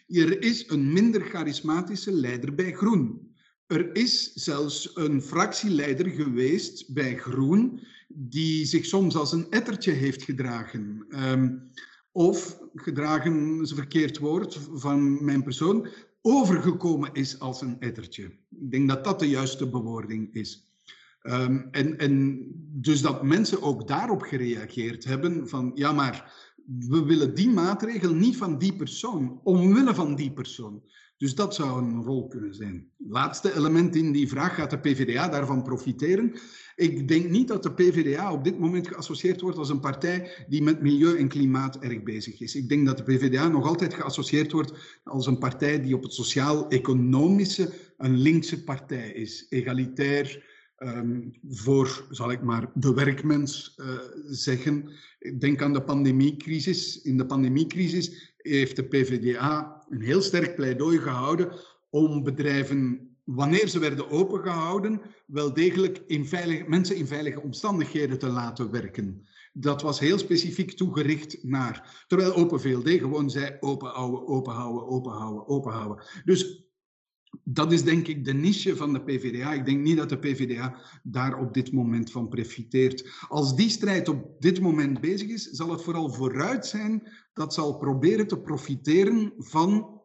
Er is een minder charismatische leider bij Groen. Er is zelfs een fractieleider geweest bij Groen die zich soms als een ettertje heeft gedragen. Ehm, of gedragen is een verkeerd woord van mijn persoon, overgekomen is als een ettertje. Ik denk dat dat de juiste bewoording is. Ehm, en, en dus dat mensen ook daarop gereageerd hebben van ja, maar we willen die maatregel niet van die persoon, omwille van die persoon. Dus dat zou een rol kunnen zijn. Laatste element in die vraag, gaat de PvdA daarvan profiteren? Ik denk niet dat de PvdA op dit moment geassocieerd wordt als een partij die met milieu en klimaat erg bezig is. Ik denk dat de PvdA nog altijd geassocieerd wordt als een partij die op het sociaal-economische een linkse partij is. Egalitair, um, voor, zal ik maar, de werkmens uh, zeggen. Denk aan de pandemiecrisis. In de pandemiecrisis heeft de PvdA een heel sterk pleidooi gehouden om bedrijven wanneer ze werden opengehouden, wel degelijk in veilige, mensen in veilige omstandigheden te laten werken. Dat was heel specifiek toegericht naar. Terwijl Open VLD gewoon zei: openhouden, openhouden, openhouden, openhouden. Dus dat is denk ik de niche van de PvdA. Ik denk niet dat de PvdA daar op dit moment van profiteert. Als die strijd op dit moment bezig is, zal het vooral vooruit zijn dat zal proberen te profiteren van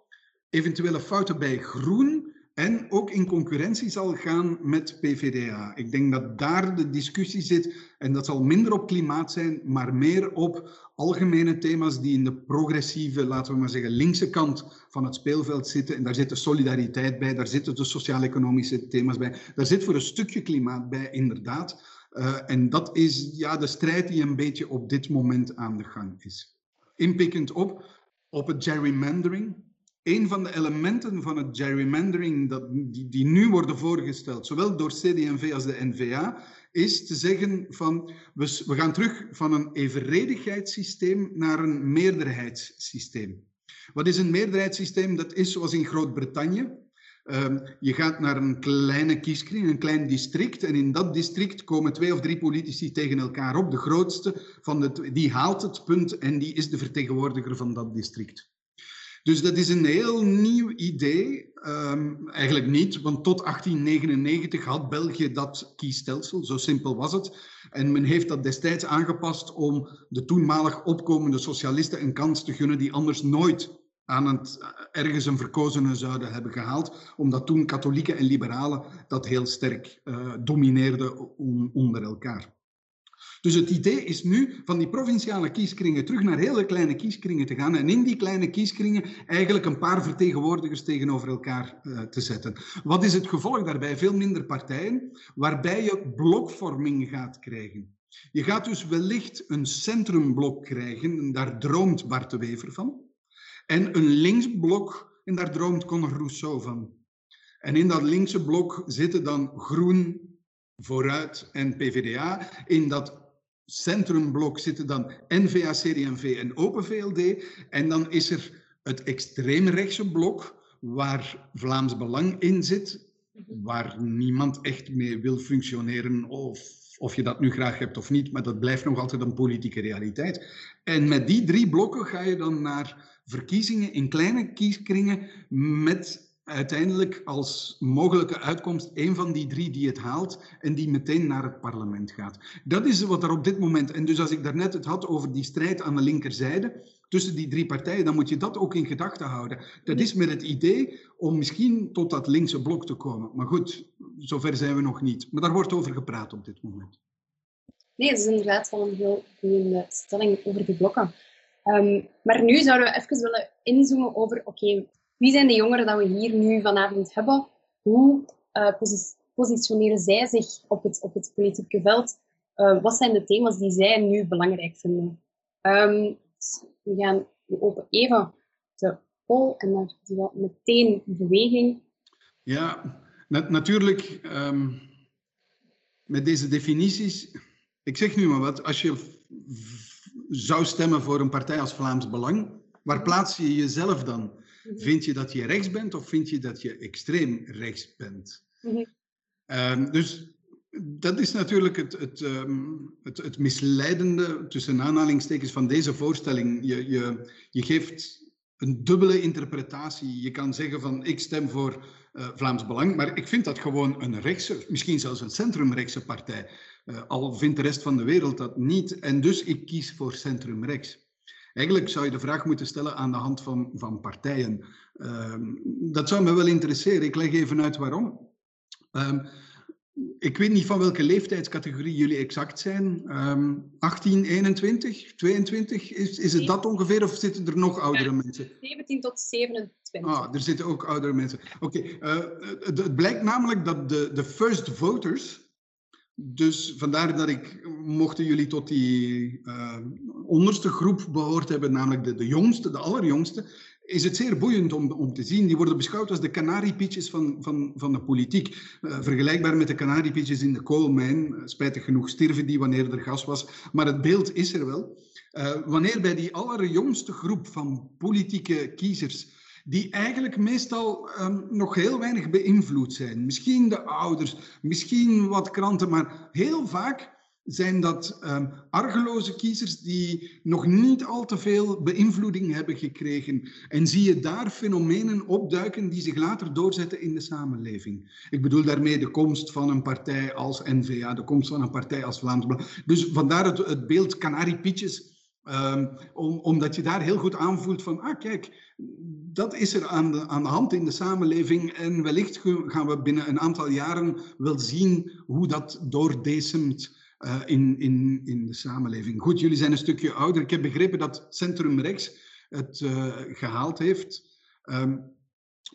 eventuele fouten bij groen en ook in concurrentie zal gaan met PVDA. Ik denk dat daar de discussie zit en dat zal minder op klimaat zijn, maar meer op algemene thema's die in de progressieve, laten we maar zeggen, linkse kant van het speelveld zitten. En daar zit de solidariteit bij, daar zitten de sociaal-economische thema's bij, daar zit voor een stukje klimaat bij, inderdaad. Uh, en dat is ja, de strijd die een beetje op dit moment aan de gang is. Inpikkend op, op het gerrymandering een van de elementen van het gerrymandering dat, die, nu worden voorgesteld, zowel door CD&V als de NVA, is te zeggen van we, we gaan terug van een evenredigheidssysteem naar een meerderheidssysteem. Wat is een meerderheidssysteem? Dat is zoals in Groot-Brittannië. Um, je gaat naar een kleine kieskring, een klein district, en in dat district komen twee of drie politici tegen elkaar op. De grootste van de, die haalt het punt en die is de vertegenwoordiger van dat district. Dus dat is een heel nieuw idee. Um, eigenlijk niet, want tot 1899 had België dat kiesstelsel, zo simpel was het. En men heeft dat destijds aangepast om de toenmalig opkomende socialisten een kans te gunnen die anders nooit aan het, ergens een verkozene zouden hebben gehaald, omdat toen katholieken en liberalen dat heel sterk uh, domineerden onder elkaar. Dus het idee is nu van die provinciale kieskringen terug naar hele kleine kieskringen te gaan en in die kleine kieskringen eigenlijk een paar vertegenwoordigers tegenover elkaar uh, te zetten. Wat is het gevolg daarbij? Veel minder partijen, waarbij je blokvorming gaat krijgen. Je gaat dus wellicht een centrumblok krijgen, en daar droomt Bart de Wever van, en een linksblok, en daar droomt Conor Rousseau van. En in dat linkse blok zitten dan Groen, Vooruit en PVDA. In dat centrumblok zitten dan NVA, CD&V en Open VLD. En dan is er het extreemrechtse blok, waar Vlaams Belang in zit, waar niemand echt mee wil functioneren of, of je dat nu graag hebt of niet, maar dat blijft nog altijd een politieke realiteit. En met die drie blokken ga je dan naar verkiezingen in kleine kieskringen met uiteindelijk als mogelijke uitkomst een van die drie die het haalt en die meteen naar het parlement gaat. Dat is wat er op dit moment. En dus als ik daarnet het had over die strijd aan de linkerzijde tussen die drie partijen, dan moet je dat ook in gedachten houden. Dat is met het idee om misschien tot dat linkse blok te komen. Maar goed, zover zijn we nog niet. Maar daar wordt over gepraat op dit moment. Nee, dat is inderdaad wel een heel goede stelling over die blokken. Um, maar nu zouden we even willen inzoomen over, oké, wie zijn de jongeren dat we hier nu vanavond hebben? Hoe uh, positioneren zij zich op het, op het politieke veld? Uh, wat zijn de thema's die zij nu belangrijk vinden? Um, we gaan open even de poll en dan zie je meteen beweging. Ja, nat natuurlijk um, met deze definities. Ik zeg nu maar wat, als je zou stemmen voor een partij als Vlaams Belang, waar plaats je jezelf dan? Mhm. Vind je dat je rechts bent of vind je dat je extreem rechts bent? Mm -hmm. dus dat is natuurlijk het, het, um, het, het, misleidende tussen aanhalingstekens van deze voorstelling. Je, je, je geeft een dubbele interpretatie. Je kan zeggen van ik stem voor uh, Vlaams Belang, maar ik vind dat gewoon een rechtse, misschien zelfs een centrumrechtse partij. Uh, al vindt de rest van de wereld dat niet. En dus ik kies voor centrumrechts. Eigenlijk zou je de vraag moeten stellen aan de hand van, van partijen. Uh, dat zou me wel interesseren. Ik leg even uit waarom. Um, ik weet niet van welke leeftijdscategorie jullie exact zijn. Um, 18, 21, 22? Is, is het dat ongeveer of zitten er nog oudere mensen? 17 tot 27. Ah, er zitten ook oudere mensen. Oké, okay, uh, het, het, blijkt namelijk dat de, de first voters, dus vandaar dat ik, mochten jullie tot die uh, onderste groep behoord hebben, namelijk de, de jongste, de allerjongste, is het zeer boeiend om, om te zien. Die worden beschouwd als de kanariepietjes van, van, van de politiek. Uh, vergelijkbaar met de kanariepietjes in de koolmijn. Uh, spijtig genoeg stierven die wanneer er gas was. Maar het beeld is er wel. Wanneer bij die allerjongste groep van politieke kiezers, die eigenlijk meestal um, nog heel weinig beïnvloed zijn. Misschien de ouders, misschien wat kranten, maar heel vaak zijn dat um, argeloze kiezers die nog niet al te veel beïnvloeding hebben gekregen. En zie je daar fenomenen opduiken die zich later doorzetten in de samenleving. Ik bedoel daarmee de komst van een partij als N-VA, de komst van een partij als Vlaams Belang. Dus vandaar het, het beeld Canariepietjes, um, om, omdat je daar heel goed aanvoelt van, ah kijk, dat is er aan de, aan de hand in de samenleving en wellicht gaan we binnen een aantal jaren wel zien hoe dat doordesemt uh, in, in, in de samenleving. Goed, jullie zijn een stukje ouder. Ik heb begrepen dat Centrum Rechts het uh, gehaald heeft. Um,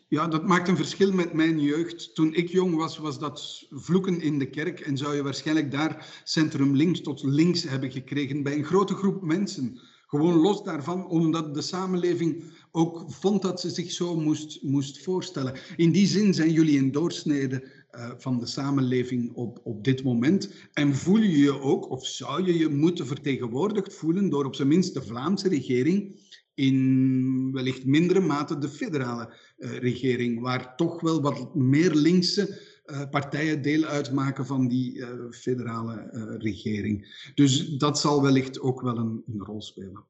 ja, dat maakt een verschil met mijn jeugd. Toen ik jong was, was dat vloeken in de kerk en zou je waarschijnlijk daar centrum links tot links hebben gekregen bij een grote groep mensen. Gewoon los daarvan, omdat de samenleving ook vond dat ze zich zo moest, moest voorstellen. In die zin zijn jullie een doorsnede uh, van de samenleving op, op dit moment. En voel je je ook, of zou je je moeten vertegenwoordigd voelen door op zijn minst de Vlaamse regering, in wellicht mindere mate de federale regering, waar toch wel wat meer linkse uh, partijen deel uitmaken van die federale regering. Dus dat zal wellicht ook wel een, een rol spelen.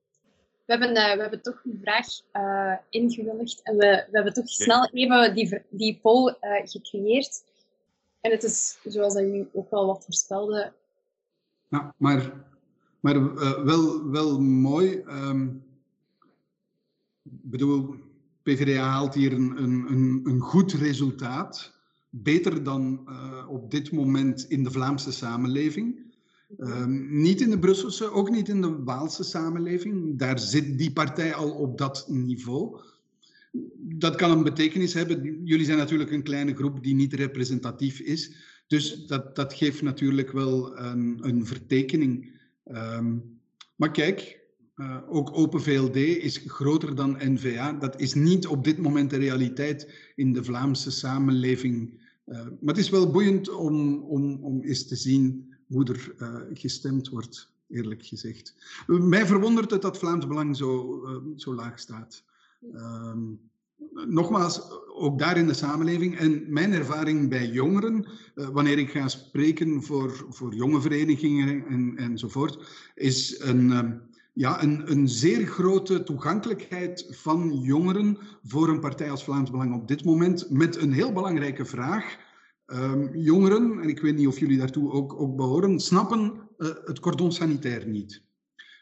We hebben, we hebben toch een vraag ingewilligd en we, we hebben toch snel even die, die poll gecreëerd. En het is, zoals dat jullie ook wel wat voorspelde. Ja, maar, maar uh, wel, wel mooi. Um, bedoel, PvdA haalt hier een, een, een goed resultaat. Beter dan uh, op dit moment in de Vlaamse samenleving. Um, niet in de Brusselse, ook niet in de Waalse samenleving. Daar zit die partij al op dat niveau dat kan een betekenis hebben. Jullie zijn natuurlijk een kleine groep die niet representatief is. Dus dat, dat geeft natuurlijk wel een, een vertekening. Um, maar kijk, uh, ook Open VLD is groter dan NVA. Dat is niet op dit moment de realiteit in de Vlaamse samenleving. Uh, maar het is wel boeiend om, om, om eens te zien hoe er uh, gestemd wordt, eerlijk gezegd. Mij verwondert het dat Vlaams Belang zo, zo laag staat. Um, nogmaals, ook daar in de samenleving. En mijn ervaring bij jongeren, wanneer ik ga spreken voor, voor jonge verenigingen en, enzovoort, is een, uh, ja, een, een zeer grote toegankelijkheid van jongeren voor een partij als Vlaams Belang op dit moment. Met een heel belangrijke vraag. Um, jongeren, en ik weet niet of jullie daartoe ook, ook behoren, snappen uh, het cordon sanitair niet.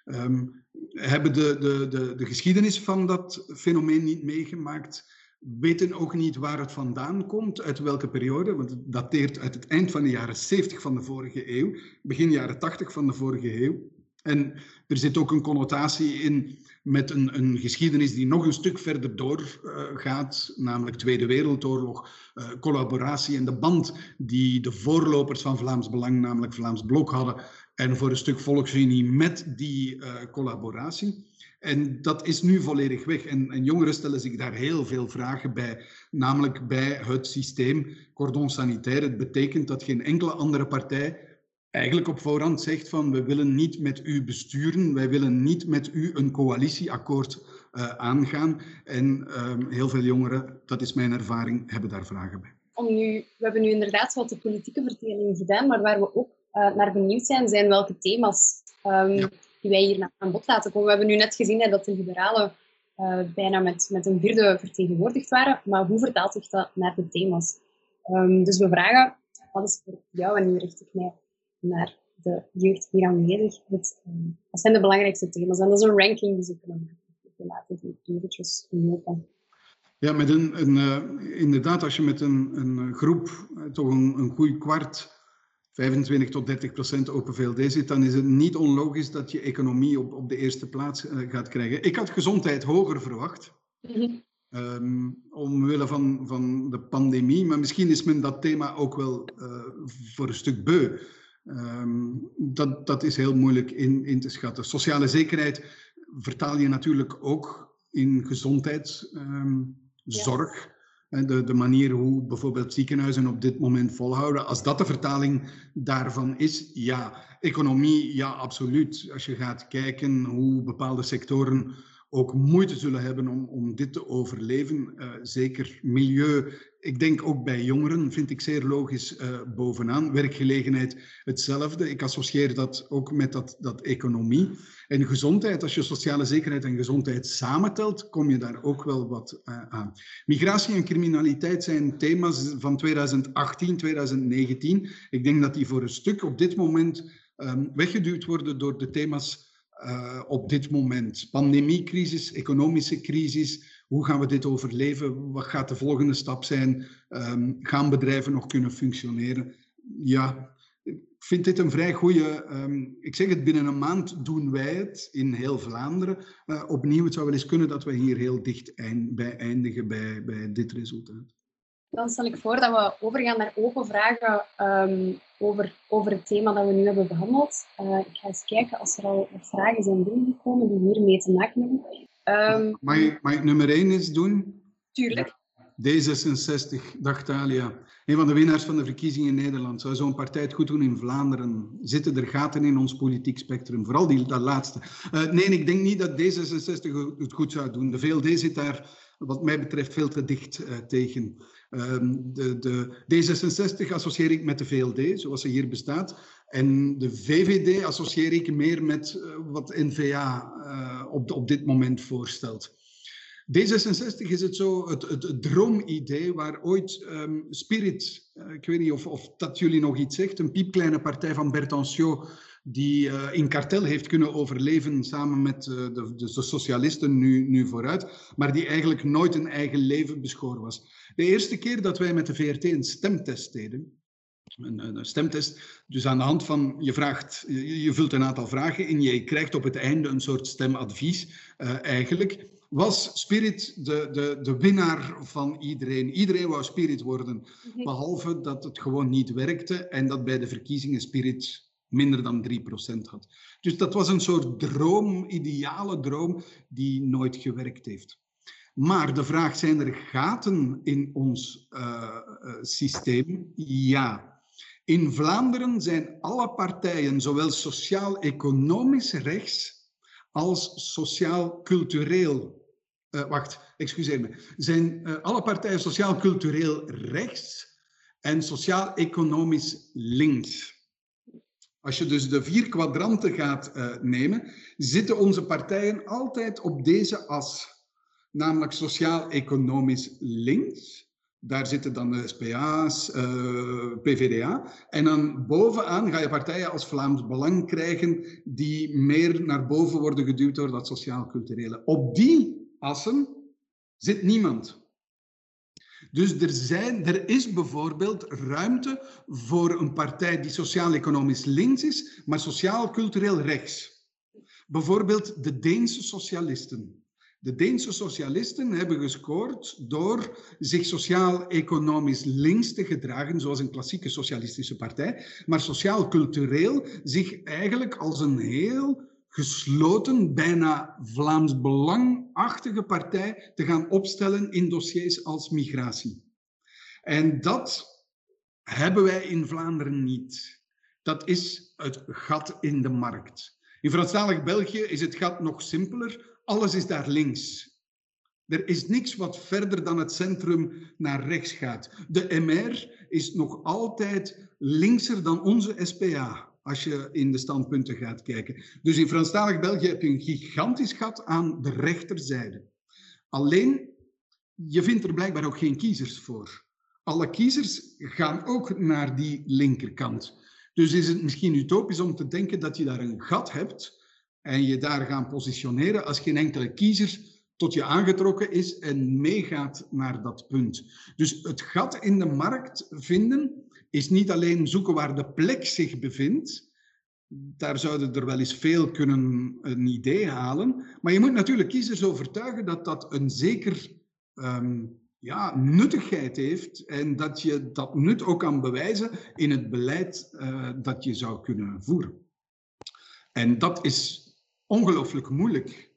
Um, hebben de, de, de, de geschiedenis van dat fenomeen niet meegemaakt, weten ook niet waar het vandaan komt, uit welke periode, want het dateert uit het eind van de jaren 70 van de vorige eeuw, begin jaren 80 van de vorige eeuw. En er zit ook een connotatie in met een, een geschiedenis die nog een stuk verder doorgaat, uh, namelijk Tweede Wereldoorlog, uh, collaboratie en de band die de voorlopers van Vlaams Belang, namelijk Vlaams Blok, hadden en voor een stuk volksunie met die uh, collaboratie. En dat is nu volledig weg. En, en, jongeren stellen zich daar heel veel vragen bij, namelijk bij het systeem cordon sanitaire. Het betekent dat geen enkele andere partij eigenlijk op voorhand zegt van we willen niet met u besturen, wij willen niet met u een coalitieakkoord uh, aangaan. En uh, heel veel jongeren, dat is mijn ervaring, hebben daar vragen bij. Om nu, we hebben nu inderdaad wat de politieke verdeling gedaan, maar waar we ook uh, naar benieuwd zijn, zijn welke thema's um, ja. die wij hier aan bod laten komen. We hebben nu net gezien hè, dat de liberalen bijna met, met een vierde vertegenwoordigd waren. Maar hoe vertaalt zich dat naar de thema's? Ehm, dus we vragen, wat is voor jou, en nu richt ik mij naar de jeugd hier aanwezig, het, um, wat zijn de belangrijkste thema's? En dat is een ranking die ze kunnen maken. We laten die eventjes lopen. Ja, met een, een uh, inderdaad, als je met een, een groep, uh, toch een, een goed kwart, 25 tot 30 procent open VLD zit, dan is het niet onlogisch dat je economie op, op de eerste plaats uh, gaat krijgen. Ik had gezondheid hoger verwacht. Mm -hmm. Um, omwille van, van de pandemie, maar misschien is men dat thema ook wel uh, voor een stuk beu. Um, dat, dat is heel moeilijk in, in te schatten. Sociale zekerheid vertaal je natuurlijk ook in gezondheidszorg. Um, ja. de, de manier hoe bijvoorbeeld ziekenhuizen op dit moment volhouden. Als dat de vertaling daarvan is, ja. Economie, ja, absoluut. Als je gaat kijken hoe bepaalde sectoren ook moeite zullen hebben om, om dit te overleven. Uh, zeker milieu, ik denk ook bij jongeren, vind ik zeer logisch uh, bovenaan. Werkgelegenheid hetzelfde. Ik associeer dat ook met dat, dat economie. En gezondheid, als je sociale zekerheid en gezondheid samentelt, kom je daar ook wel wat uh, aan. Migratie en criminaliteit zijn thema's van 2018, 2019. Ik denk dat die voor een stuk op dit moment um, weggeduwd worden door de thema's uh, op dit moment. Pandemiecrisis, economische crisis. Hoe gaan we dit overleven? Wat gaat de volgende stap zijn? Um, gaan bedrijven nog kunnen functioneren? Ja, ik vind dit een vrij goede. Um, ik zeg het, binnen een maand doen wij het in heel Vlaanderen. Uh, opnieuw, het zou wel eens kunnen dat we hier heel dicht bij eindigen bij, bij dit resultaat. Dan stel ik voor dat we overgaan naar open vragen um, over, over het thema dat we nu hebben behandeld. Uh, ik ga eens kijken als er al vragen zijn binnengekomen die hiermee te maken hebben. Um, mag, ik, mag ik nummer 1 eens doen? Tuurlijk. D66, dag Talia. Een van de winnaars van de verkiezingen in Nederland. Zou zo'n partij het goed doen in Vlaanderen? Zitten er gaten in ons politiek spectrum? Vooral die, dat laatste. Uh, nee, ik denk niet dat D66 het goed zou doen. De VLD zit daar, wat mij betreft, veel te dicht uh, tegen. Um, de, de D66 associeer ik met de VLD, zoals ze hier bestaat. En de VVD associeer ik meer met uh, wat N-VA uh, op, op dit moment voorstelt. D66 is het zo, het, het, droomidee waar ooit um, Spirit, uh, ik weet niet of, of dat jullie nog iets zegt, een piepkleine partij van Bertancio, die uh, in kartel heeft kunnen overleven samen met uh, de, de, socialisten nu, nu vooruit, maar die eigenlijk nooit een eigen leven beschoren was. De eerste keer dat wij met de VRT een stemtest deden, een, een, stemtest, dus aan de hand van, je, vraagt, je, je vult een aantal vragen in, je krijgt op het einde een soort stemadvies uh, eigenlijk, was Spirit de, de, de winnaar van iedereen. Iedereen wou Spirit worden, behalve dat het gewoon niet werkte en dat bij de verkiezingen Spirit minder dan 3% had. Dus dat was een soort droom, ideale droom, die nooit gewerkt heeft. Maar de vraag, zijn er gaten in ons uh, uh, systeem? Ja. In Vlaanderen zijn alle partijen, zowel sociaal-economisch rechts als sociaal-cultureel. Uh, wacht, excuseer me. Zijn alle partijen sociaal-cultureel rechts en sociaal-economisch links? Als je dus de vier kwadranten gaat uh, nemen, zitten onze partijen altijd op deze as. Namelijk sociaal-economisch links. Daar zitten dan de SPA's, uh, PVDA. En dan bovenaan ga je partijen als Vlaams Belang krijgen die meer naar boven worden geduwd door dat sociaal-culturele. Op die assen zit niemand. Dus er, zijn, er is bijvoorbeeld ruimte voor een partij die sociaal-economisch links is, maar sociaal-cultureel rechts. Bijvoorbeeld de Deense socialisten. De Deense socialisten hebben gescoord door zich sociaal-economisch links te gedragen, zoals een klassieke socialistische partij, maar sociaal-cultureel zich eigenlijk als een heel gesloten, bijna Vlaams Belangachtige partij te gaan opstellen in dossiers als migratie. En dat hebben wij in Vlaanderen niet. Dat is het gat in de markt. In Franstalig België is het gat nog simpeler. Alles is daar links. Er is niks wat verder dan het centrum naar rechts gaat. De MR is nog altijd linkser dan onze SPA als je in de standpunten gaat kijken. Dus in Franstalig België heb je een gigantisch gat aan de rechterzijde. Alleen, je vindt er blijkbaar ook geen kiezers voor. Alle kiezers gaan ook naar die linkerkant. Dus is het misschien utopisch om te denken dat je daar een gat hebt en je daar gaan positioneren als geen enkele kiezer tot je aangetrokken is en meegaat naar dat punt. Dus het gat in de markt vinden is niet alleen zoeken waar de plek zich bevindt. Daar zouden er wel eens veel kunnen een idee halen. Maar je moet natuurlijk kiezers overtuigen dat dat een zeker ehm, ja, nuttigheid heeft en dat je dat nut ook kan bewijzen in het beleid uh, dat je zou kunnen voeren. En dat is ongelooflijk moeilijk.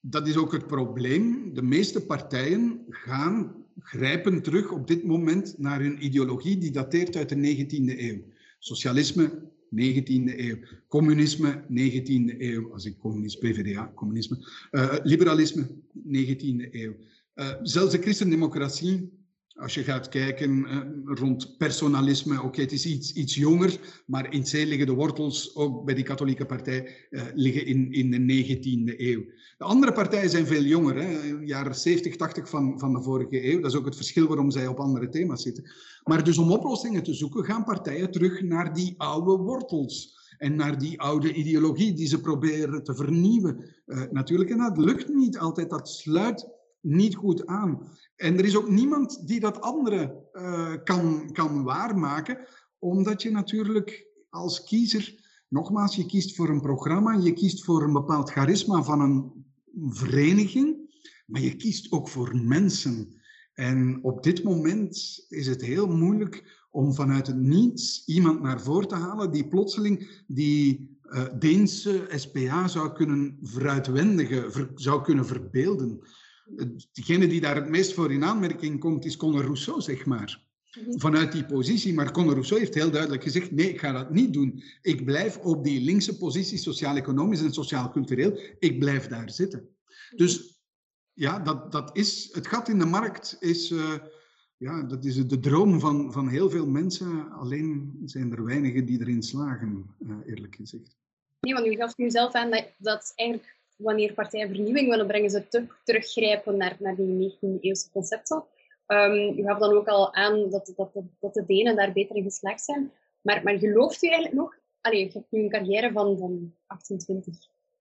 Dat is ook het probleem. De meeste partijen gaan grijpen terug op dit moment naar hun ideologie die dateert uit de 19e eeuw. Socialisme, 19e eeuw. Communisme, 19e eeuw. Als ik communist, PvdA, communisme. Uh, liberalisme, 19e eeuw. Uh, zelfs de christendemocratie als je gaat kijken eh, rond personalisme, oké, het is iets, iets jonger, maar in zee liggen de wortels, ook bij die katholieke partij, eh, liggen in, in de 19e eeuw. De andere partijen zijn veel jonger, hè, jaren 70, 80 van, van de vorige eeuw. Dat is ook het verschil waarom zij op andere thema's zitten. Maar dus om oplossingen te zoeken, gaan partijen terug naar die oude wortels. En naar die oude ideologie die ze proberen te vernieuwen. Uh, natuurlijk, en dat lukt niet altijd. Dat sluit niet goed aan. En er is ook niemand die dat andere uh, kan, kan waarmaken, omdat je natuurlijk als kiezer, nogmaals, je kiest voor een programma, je kiest voor een bepaald charisma van een vereniging, maar je kiest ook voor mensen. En op dit moment is het heel moeilijk om vanuit het niets iemand naar voren te halen die plotseling die uh, Deense SPA zou kunnen veruitwendigen, ver, zou kunnen verbeelden degene die daar het meest voor in aanmerking komt, is Conor Rousseau, zeg maar. Mhm. Vanuit die positie. Maar Conor Rousseau heeft heel duidelijk gezegd: nee, ik ga dat niet doen. Ik blijf op die linkse positie, sociaal-economisch en sociaal-cultureel, ik blijf daar zitten. Dus ja, dat, dat is, het gat in de markt is, uh, ja, dat is de droom van, van heel veel mensen. Alleen zijn er weinigen die erin slagen, uh, eerlijk gezegd. Nee, want u gaf nu zelf aan dat, dat eigenlijk wanneer partijen vernieuwing willen brengen, ze te, teruggrijpen naar, naar die 19e-eeuwse concepten. Um, u gaf dan ook al aan dat, dat, dat, de Denen daar beter in geslaagd zijn. Maar, maar gelooft u eigenlijk nog, allee, je hebt nu een carrière van, van 28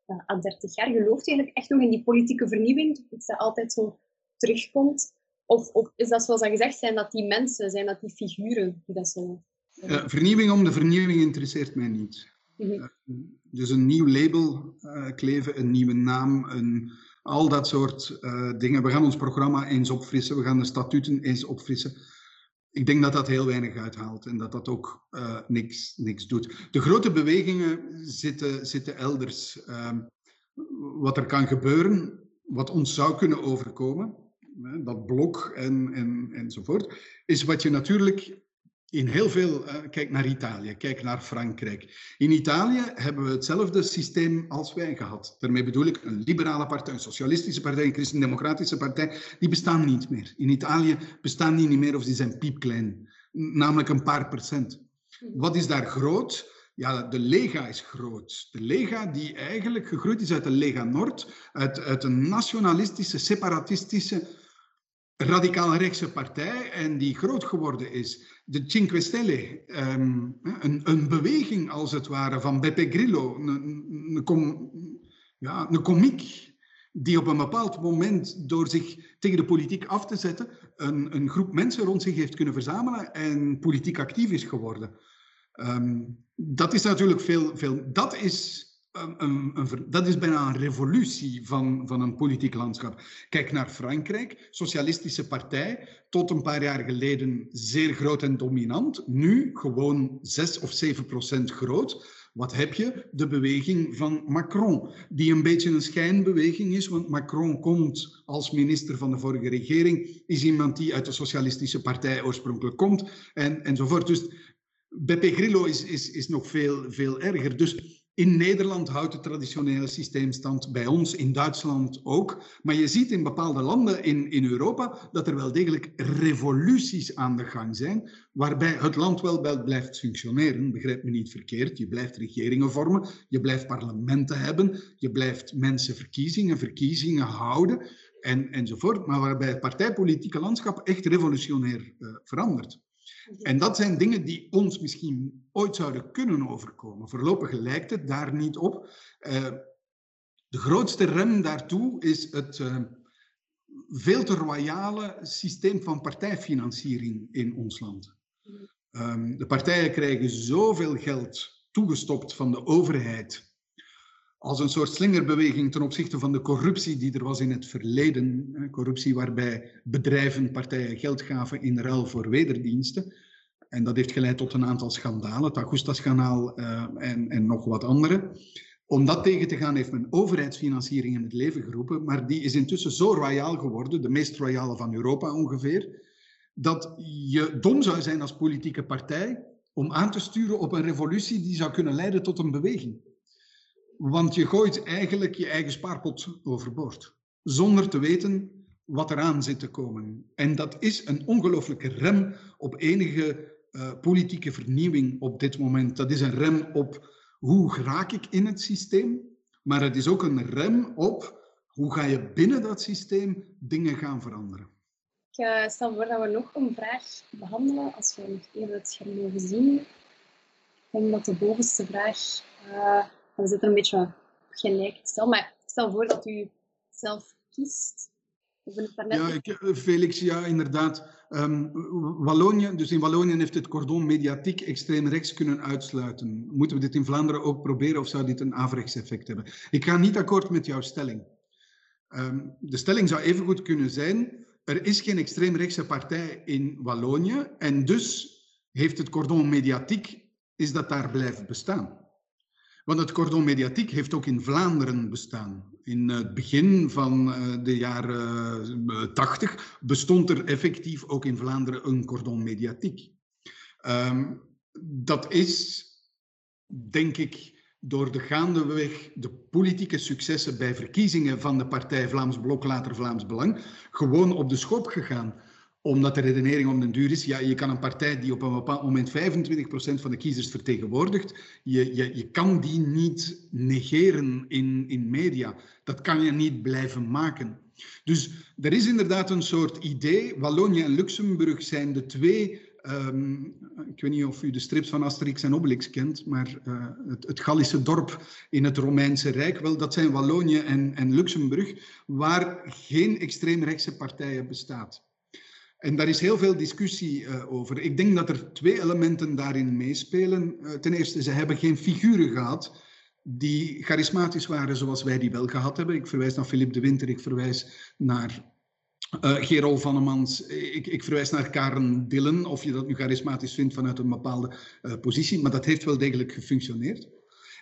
uh, à 30 jaar, gelooft u eigenlijk echt nog in die politieke vernieuwing, dat dat altijd zo terugkomt? Of, of is dat zoals al gezegd, zijn dat die mensen, zijn dat die figuren die dat zo... Uh, vernieuwing om de vernieuwing interesseert mij niet. Mm -hmm. Dus een nieuw label uh, kleven, een nieuwe naam, een, al dat soort uh, dingen. We gaan ons programma eens opfrissen, we gaan de statuten eens opfrissen. Ik denk dat dat heel weinig uithaalt en dat dat ook uh, niks, niks doet. De grote bewegingen zitten, zitten elders. Ehm, wat er kan gebeuren, wat ons zou kunnen overkomen, dat blok en, en, enzovoort, is wat je natuurlijk in heel veel, uh, kijk naar Italië, kijk naar Frankrijk. In Italië hebben we hetzelfde systeem als wij gehad. Daarmee bedoel ik een liberale partij, een socialistische partij, een christendemocratische partij. Die bestaan niet meer. In Italië bestaan die niet meer of die zijn piepklein. Namelijk een paar procent. Wat is daar groot? Ja, de Lega is groot. De Lega die eigenlijk gegroeid is uit de Lega Nord, uit, uit een nationalistische, separatistische, radicaal rechtse partij en die groot geworden is de Cinque Stelle, um, een, een, beweging als het ware van Beppe Grillo, een, een, ja, een komiek die op een bepaald moment door zich tegen de politiek af te zetten een, een groep mensen rond zich heeft kunnen verzamelen en politiek actief is geworden. Um, dat is natuurlijk veel, veel dat is een, dat is bijna een revolutie van, van een politiek landschap. Kijk naar Frankrijk, socialistische partij, tot een paar jaar geleden zeer groot en dominant, nu gewoon 6 of 7 procent groot. Wat heb je? De beweging van Macron, die een beetje een schijnbeweging is, want Macron komt als minister van de vorige regering, is iemand die uit de socialistische partij oorspronkelijk komt, en, enzovoort. Dus Beppe Grillo is, is, is nog veel, veel erger. Dus in Nederland houdt het traditionele systeem stand, bij ons in Duitsland ook. Maar je ziet in bepaalde landen in, in Europa dat er wel degelijk revoluties aan de gang zijn, waarbij het land wel blijft functioneren. Begrijp me niet verkeerd, je blijft regeringen vormen, je blijft parlementen hebben, je blijft mensen verkiezingen, verkiezingen houden. en, enzovoort, maar waarbij het partijpolitieke landschap echt revolutionair uh, verandert. En dat zijn dingen die ons misschien ooit zouden kunnen overkomen. Voorlopig lijkt het daar niet op. Uh, de grootste rem daartoe is het uh, veel te royale systeem van partijfinanciering in ons land. Um, de partijen krijgen zoveel geld toegestopt van de overheid als een soort slingerbeweging ten opzichte van de corruptie die er was in het verleden. Corruptie waarbij bedrijven partijen geld gaven in ruil voor wederdiensten. En dat heeft geleid tot een aantal schandalen, het Augusta-schandaal uh, en, en nog wat andere. Om dat tegen te gaan heeft men overheidsfinanciering in het leven geroepen, maar die is intussen zo royaal geworden, de meest royale van Europa ongeveer, dat je dom zou zijn als politieke partij om aan te sturen op een revolutie die zou kunnen leiden tot een beweging. Want je gooit eigenlijk je eigen spaarpot overboord, zonder te weten wat eraan zit te komen. En dat is een ongelooflijke rem op enige uh, politieke vernieuwing op dit moment. Dat is een rem op hoe raak ik in het systeem, maar het is ook een rem op hoe ga je binnen dat systeem dingen gaan veranderen. Ik stel voor dat we nog een vraag behandelen, als we nog even het scherm mogen zien. Ik dat de bovenste vraag, uh, we zitten een beetje gelijk. Stel, maar stel voor dat u zelf kiest. Ja, ik, eh, Felix, ja, inderdaad. Um, Wallonië, dus in Wallonië heeft het cordon mediatiek extreem rechts kunnen uitsluiten. Moeten we dit in Vlaanderen ook proberen of zou dit een averechts effect hebben? Ik ga niet akkoord met jouw stelling. Um, de stelling zou evengoed kunnen zijn, er is geen extreemrechtse partij in Wallonië en dus heeft het cordon mediatiek, is dat daar blijven bestaan. Want het cordon mediatiek heeft ook in Vlaanderen bestaan. In het begin van eh, de jaren 80 eh, bestond er effectief ook in Vlaanderen een cordon mediatiek. Um, dat is, denk ik, door de gaandeweg de politieke successen bij verkiezingen van de partij Vlaams Blok, later Vlaams Belang, gewoon op de schop gegaan omdat de redenering om den duur is, ja, je kan een partij die op een bepaald moment 25% van de kiezers vertegenwoordigt, je, je, je kan die niet negeren in, in media. Dat kan je niet blijven maken. Dus er is inderdaad een soort idee. Wallonië en Luxemburg zijn de twee Um, ik weet niet of u de strips van Asterix en Obelix kent, maar uh, het, het, Gallische dorp in het Romeinse Rijk, wel, dat zijn Wallonië en, en Luxemburg, waar geen extreemrechtse partijen bestaat. En daar is heel veel discussie uh, over. Ik denk dat er twee elementen daarin meespelen. Uh, ten eerste, ze hebben geen figuren gehad die charismatisch waren zoals wij die wel gehad hebben. Ik verwijs naar Philip de Winter, ik verwijs naar uh, Gerol Vannemans, ik, ik, verwijs naar Karen Dillen, of je dat nu charismatisch vindt vanuit een bepaalde positie, maar dat heeft wel degelijk gefunctioneerd.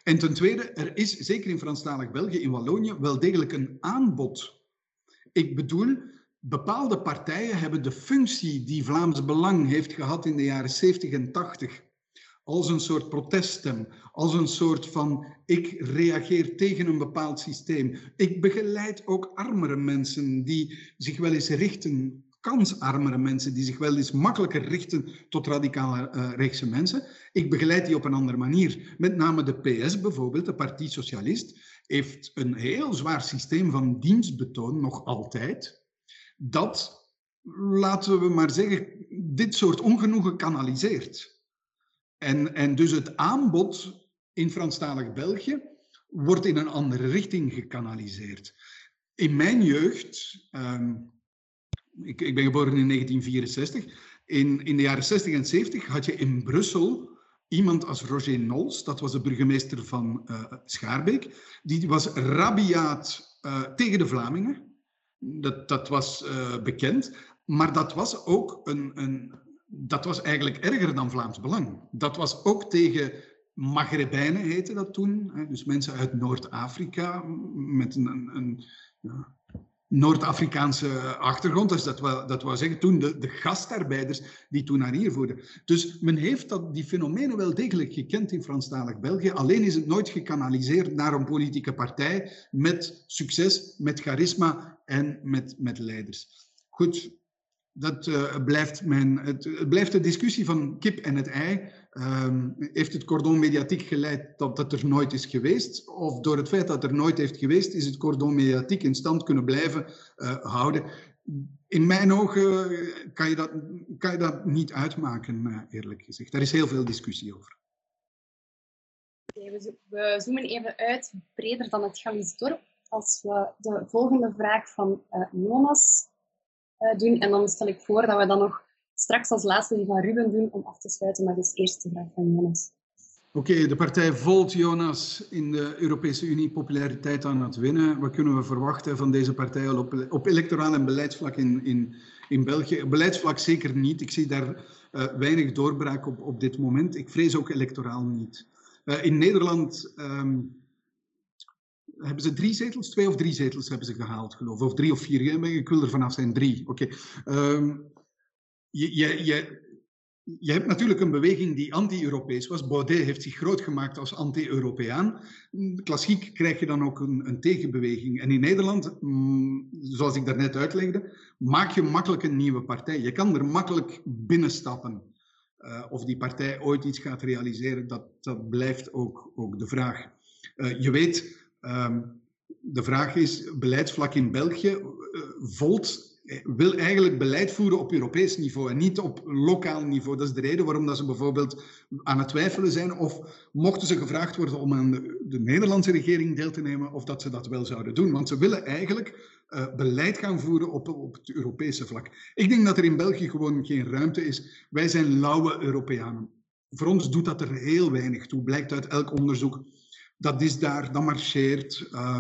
En ten tweede, er is zeker in Franstalig België, in Wallonië, wel degelijk een aanbod. Ik bedoel, bepaalde partijen hebben de functie die Vlaams Belang heeft gehad in de jaren 70 en 80 als een soort proteststem, als een soort van ik reageer tegen een bepaald systeem. Ik begeleid ook armere mensen die zich wel eens richten, kansarmere mensen die zich wel eens makkelijker richten tot radicale uh, rechtse mensen. Ik begeleid die op een andere manier. Met name de PS bijvoorbeeld, de Partie Socialist, heeft een heel zwaar systeem van dienstbetoon nog altijd dat, laten we maar zeggen, dit soort ongenoegen kanaliseert. En, en dus het aanbod in Franstalig België wordt in een andere richting gekanaliseerd. In mijn jeugd, um, ik, ik, ben geboren in 1964, in, in de jaren 60 en 70 had je in Brussel iemand als Roger Nols, dat was de burgemeester van uh, Schaarbeek, die was rabiaat uh, tegen de Vlamingen. Dat, dat was uh, bekend. Maar dat was ook een, een, dat was eigenlijk erger dan Vlaams Belang. Dat was ook tegen Maghrebijnen, heette dat toen. Dus mensen uit Noord-Afrika met een, een, ja, Noord-Afrikaanse achtergrond. Dus dat wil, dat wou zeggen toen de, de gastarbeiders die toen naar hier voerden. Dus men heeft dat, die fenomenen wel degelijk gekend in Franstalig België. Alleen is het nooit gekanaliseerd naar een politieke partij met succes, met charisma en met, met leiders. Goed, dat uh, blijft, mijn, het, het, blijft de discussie van kip en het ei. Um, heeft het cordon mediatiek geleid dat het er nooit is geweest? Of door het feit dat er nooit heeft geweest, is het cordon mediatiek in stand kunnen blijven uh, houden? In mijn ogen kan je dat, kan je dat niet uitmaken, eerlijk gezegd. Daar is heel veel discussie over. We, zoomen even uit, breder dan het Gallisch. Als we de volgende vraag van uh, Jonas doen, en dan stel ik voor dat we dan nog straks als laatste die van Ruben doen om af te sluiten met de eerste vraag van Jonas. Oké, de partij Volt, Jonas, in de Europese Unie populariteit aan het winnen. Wat kunnen we verwachten van deze partij op, op electoraal en beleidsvlak in, in, in België? Beleidsvlak zeker niet. Ik zie daar uh, weinig doorbraak op, op dit moment. Ik vrees ook electoraal niet. In Nederland um, hebben ze drie zetels, twee of drie zetels hebben ze gehaald, geloof ik. Of drie of vier. Ik wil er vanaf zijn drie. Oké. Um, je, je, je, je hebt natuurlijk een beweging die anti-Europees was. Baudet heeft zich groot gemaakt als anti-Europeaan. Klassiek krijg je dan ook een, een tegenbeweging. En in Nederland, mm, zoals ik daarnet uitlegde, maak je makkelijk een nieuwe partij. Je kan er makkelijk binnenstappen. Uh, of die partij ooit iets gaat realiseren, dat, dat blijft ook, ook de vraag. Uh, je weet, um, de vraag is, beleidsvlak in België, uh, Volt wil eigenlijk beleid voeren op Europees niveau en niet op lokaal niveau. Dat is de reden waarom dat ze bijvoorbeeld aan het twijfelen zijn of mochten ze gevraagd worden om aan de, de Nederlandse regering deel te nemen, of dat ze dat wel zouden doen. Want ze willen eigenlijk uh, beleid gaan voeren op, op het Europese vlak. Ik denk dat er in België gewoon geen ruimte is. Wij zijn lauwe Europeanen. Voor ons doet dat er heel weinig toe, blijkt uit elk onderzoek. Dat is daar, dat marcheert. Uh,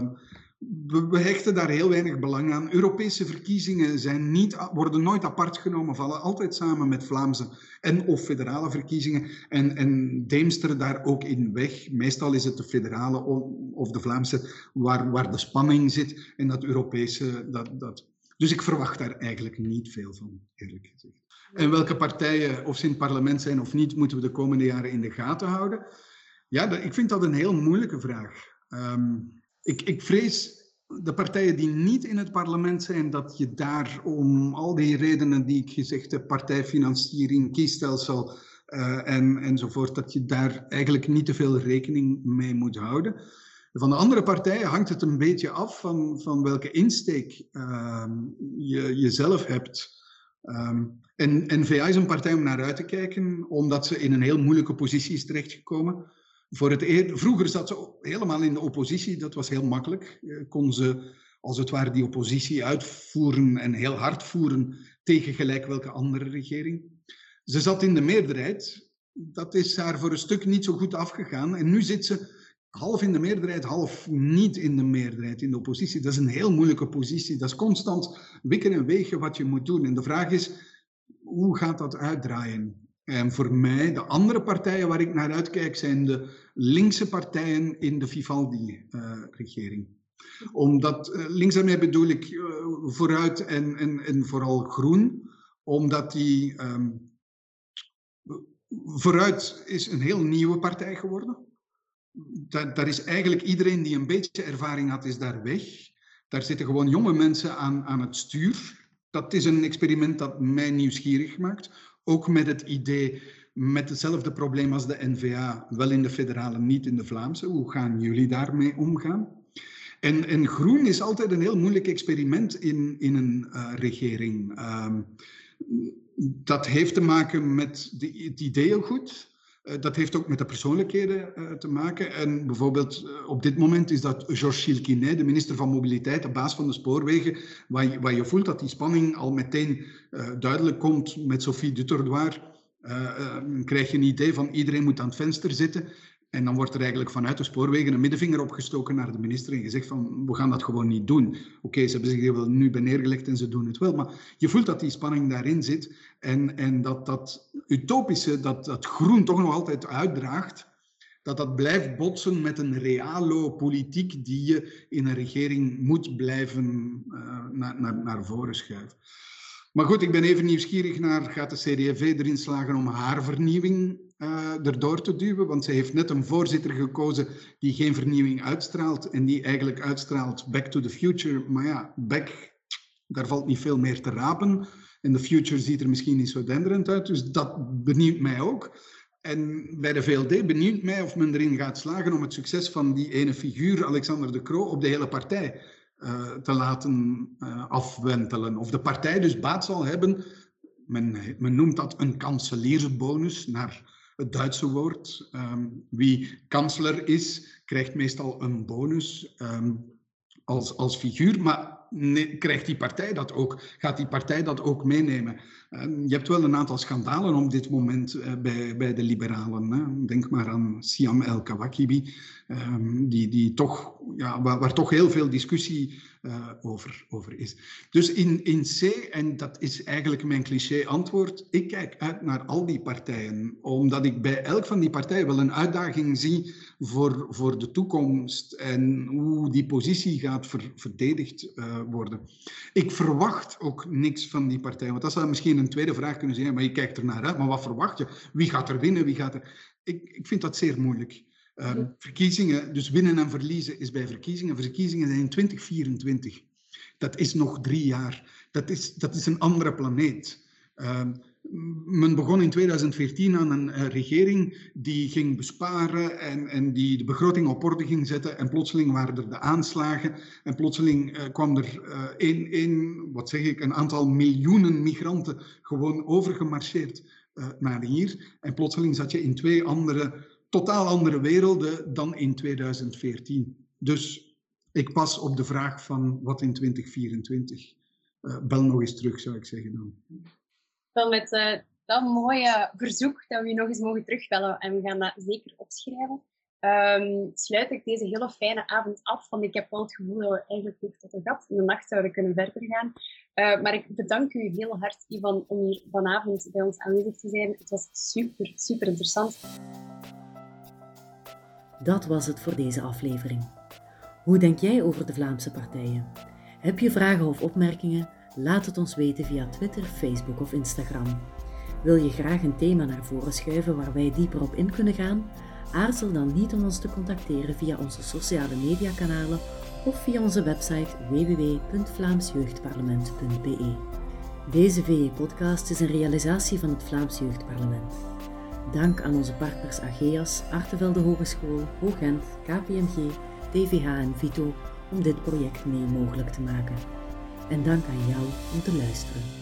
we, hechten daar heel weinig belang aan. Europese verkiezingen zijn niet, worden nooit apart genomen, vallen altijd samen met Vlaamse en of federale verkiezingen. En, en deemsteren daar ook in weg. Meestal is het de federale of de Vlaamse waar, waar de spanning zit. En dat Europese, dat, dat. Dus ik verwacht daar eigenlijk niet veel van, eerlijk gezegd. En welke partijen, of ze in het parlement zijn of niet, moeten we de komende jaren in de gaten houden? Ja, ik vind dat een heel moeilijke vraag. Um, ik, ik vrees de partijen die niet in het parlement zijn, dat je daar om al die redenen die ik gezegd heb, partijfinanciering, kiesstelsel uh, en, enzovoort, dat je daar eigenlijk niet te veel rekening mee moet houden. Van de andere partijen hangt het een beetje af van, van welke insteek uh, je jezelf hebt. Um, en N-VA is een partij om naar uit te kijken, omdat ze in een heel moeilijke positie is terechtgekomen. Voor het vroeger zat ze helemaal in de oppositie, dat was heel makkelijk. Eh, kon ze als het ware die oppositie uitvoeren en heel hard voeren tegen gelijk welke andere regering. Ze zat in de meerderheid, dat is haar voor een stuk niet zo goed afgegaan. En nu zit ze half in de meerderheid, half niet in de meerderheid, in de oppositie. Dat is een heel moeilijke positie. Dat is constant wikken en wegen wat je moet doen. En de vraag is, hoe gaat dat uitdraaien? En voor mij, de andere partijen waar ik naar uitkijk, zijn de linkse partijen in de Vivaldi-regering. omdat, uh, links daarmee bedoel ik uh, vooruit en, en, en vooral groen, omdat die um, vooruit is een heel nieuwe partij geworden. Daar, daar is eigenlijk iedereen die een beetje ervaring had, is daar weg. Daar zitten gewoon jonge mensen aan, aan het stuur. Dat is een experiment dat mij nieuwsgierig maakt ook met het idee, met hetzelfde probleem als de NVA, wel in de federale, niet in de Vlaamse. Hoe gaan jullie daarmee omgaan? En, en groen is altijd een heel moeilijk experiment in, in een uh, regering. Um, dat heeft te maken met de, het ideeëngoed. Uh, dat heeft ook met de persoonlijkheden uh, te maken. En bijvoorbeeld op dit moment is dat Georges Chilquinet, de minister van Mobiliteit, de baas van de spoorwegen, waar je, je voelt dat die spanning al meteen duidelijk komt met Sophie Duterdoir. krijg je een idee van iedereen moet aan het venster zitten. En dan wordt er eigenlijk vanuit de spoorwegen een middenvinger opgestoken naar de minister en gezegd van we gaan dat gewoon niet doen. Oké, ze hebben zich nu bij neergelegd en ze doen het wel, maar je voelt dat die spanning daarin zit en, en dat dat utopische, dat, dat groen toch nog altijd uitdraagt, dat dat blijft botsen met een realo politiek die je in een regering moet blijven uh, naar, naar, naar voren schuiven. Maar goed, ik ben even nieuwsgierig naar, gaat de CD&V erin slagen om haar vernieuwing uh, erdoor te duwen? Want ze heeft net een voorzitter gekozen die geen vernieuwing uitstraalt en die eigenlijk uitstraalt back to the future. Maar ja, back, daar valt niet veel meer te rapen. En de future ziet er misschien niet zo denderend uit, dus dat benieuwt mij ook. En bij de VLD benieuwt mij of men erin gaat slagen om het succes van die ene figuur, Alexander de Croo, op de hele partij uh, te laten uh, afwentelen. Of de partij dus baat zal hebben, men, men noemt dat een kanseliersbonus, naar het Duitse woord. Um, wie kansler is, krijgt meestal een bonus um, als, als figuur, maar krijgt die partij dat ook? Gaat die partij dat ook meenemen? Um, je hebt wel een aantal schandalen op dit moment uh, bij, bij de liberalen. Hè? Denk maar aan Siam El-Kawakibi, die, die toch, ja, waar, waar toch heel veel discussie uh, over, over is. Dus in, in C, en dat is eigenlijk mijn cliché-antwoord, ik kijk uit naar al die partijen, omdat ik bij elk van die partijen wel een uitdaging zie voor, voor de toekomst en hoe die positie gaat ver, verdedigd uh, worden. Ik verwacht ook niks van die partijen, want dat zou misschien een tweede vraag kunnen zijn, maar je kijkt er naar uit, maar wat verwacht je? Wie gaat er winnen? Wie gaat er... Ik, ik vind dat zeer moeilijk. Um, verkiezingen, dus winnen en verliezen is bij verkiezingen. Verkiezingen zijn in 2024. Dat is nog drie jaar. Dat is, dat is een andere planeet. Um, men begon in 2014 aan een uh, regering die ging besparen en, en die de begroting op orde ging zetten. En plotseling waren er de aanslagen en plotseling uh, kwam er uh, een, een, wat zeg ik, een aantal miljoenen migranten gewoon overgemarcheerd naar hier. En plotseling zat je in twee andere totaal andere werelden dan in 2014. Dus ik pas op de vraag van wat in 2024. Uh, eh, bel nog eens terug, zou ik zeggen dan. Wel met uh, dat mooie verzoek dat we je nog eens mogen terugbellen en we gaan dat zeker opschrijven. Um, sluit ik deze hele fijne avond af, want ik heb wel het gevoel dat we eigenlijk tot de gat in de nacht zouden kunnen verder gaan. Uh, maar ik bedank u heel hard, Ivan, om hier vanavond bij ons aanwezig te zijn. Het was super, super interessant. Dat was het voor deze aflevering. Hoe denk jij over de Vlaamse partijen? Heb je vragen of opmerkingen? Laat het ons weten via Twitter, Facebook of Instagram. Wil je graag een thema naar voren schuiven waar wij dieper op in kunnen gaan? Aarzel dan niet om ons te contacteren via onze sociale mediakanalen of via onze website www.vlaamsjeugdparlement.be. Deze VE-podcast is een realisatie van het Vlaams Jeugdparlement. Dank aan onze partners Ageas, Artevelde Hogeschool, Hoogent, KPMG, TVH en Vito om dit project mee mogelijk te maken. En dank aan jou om te luisteren.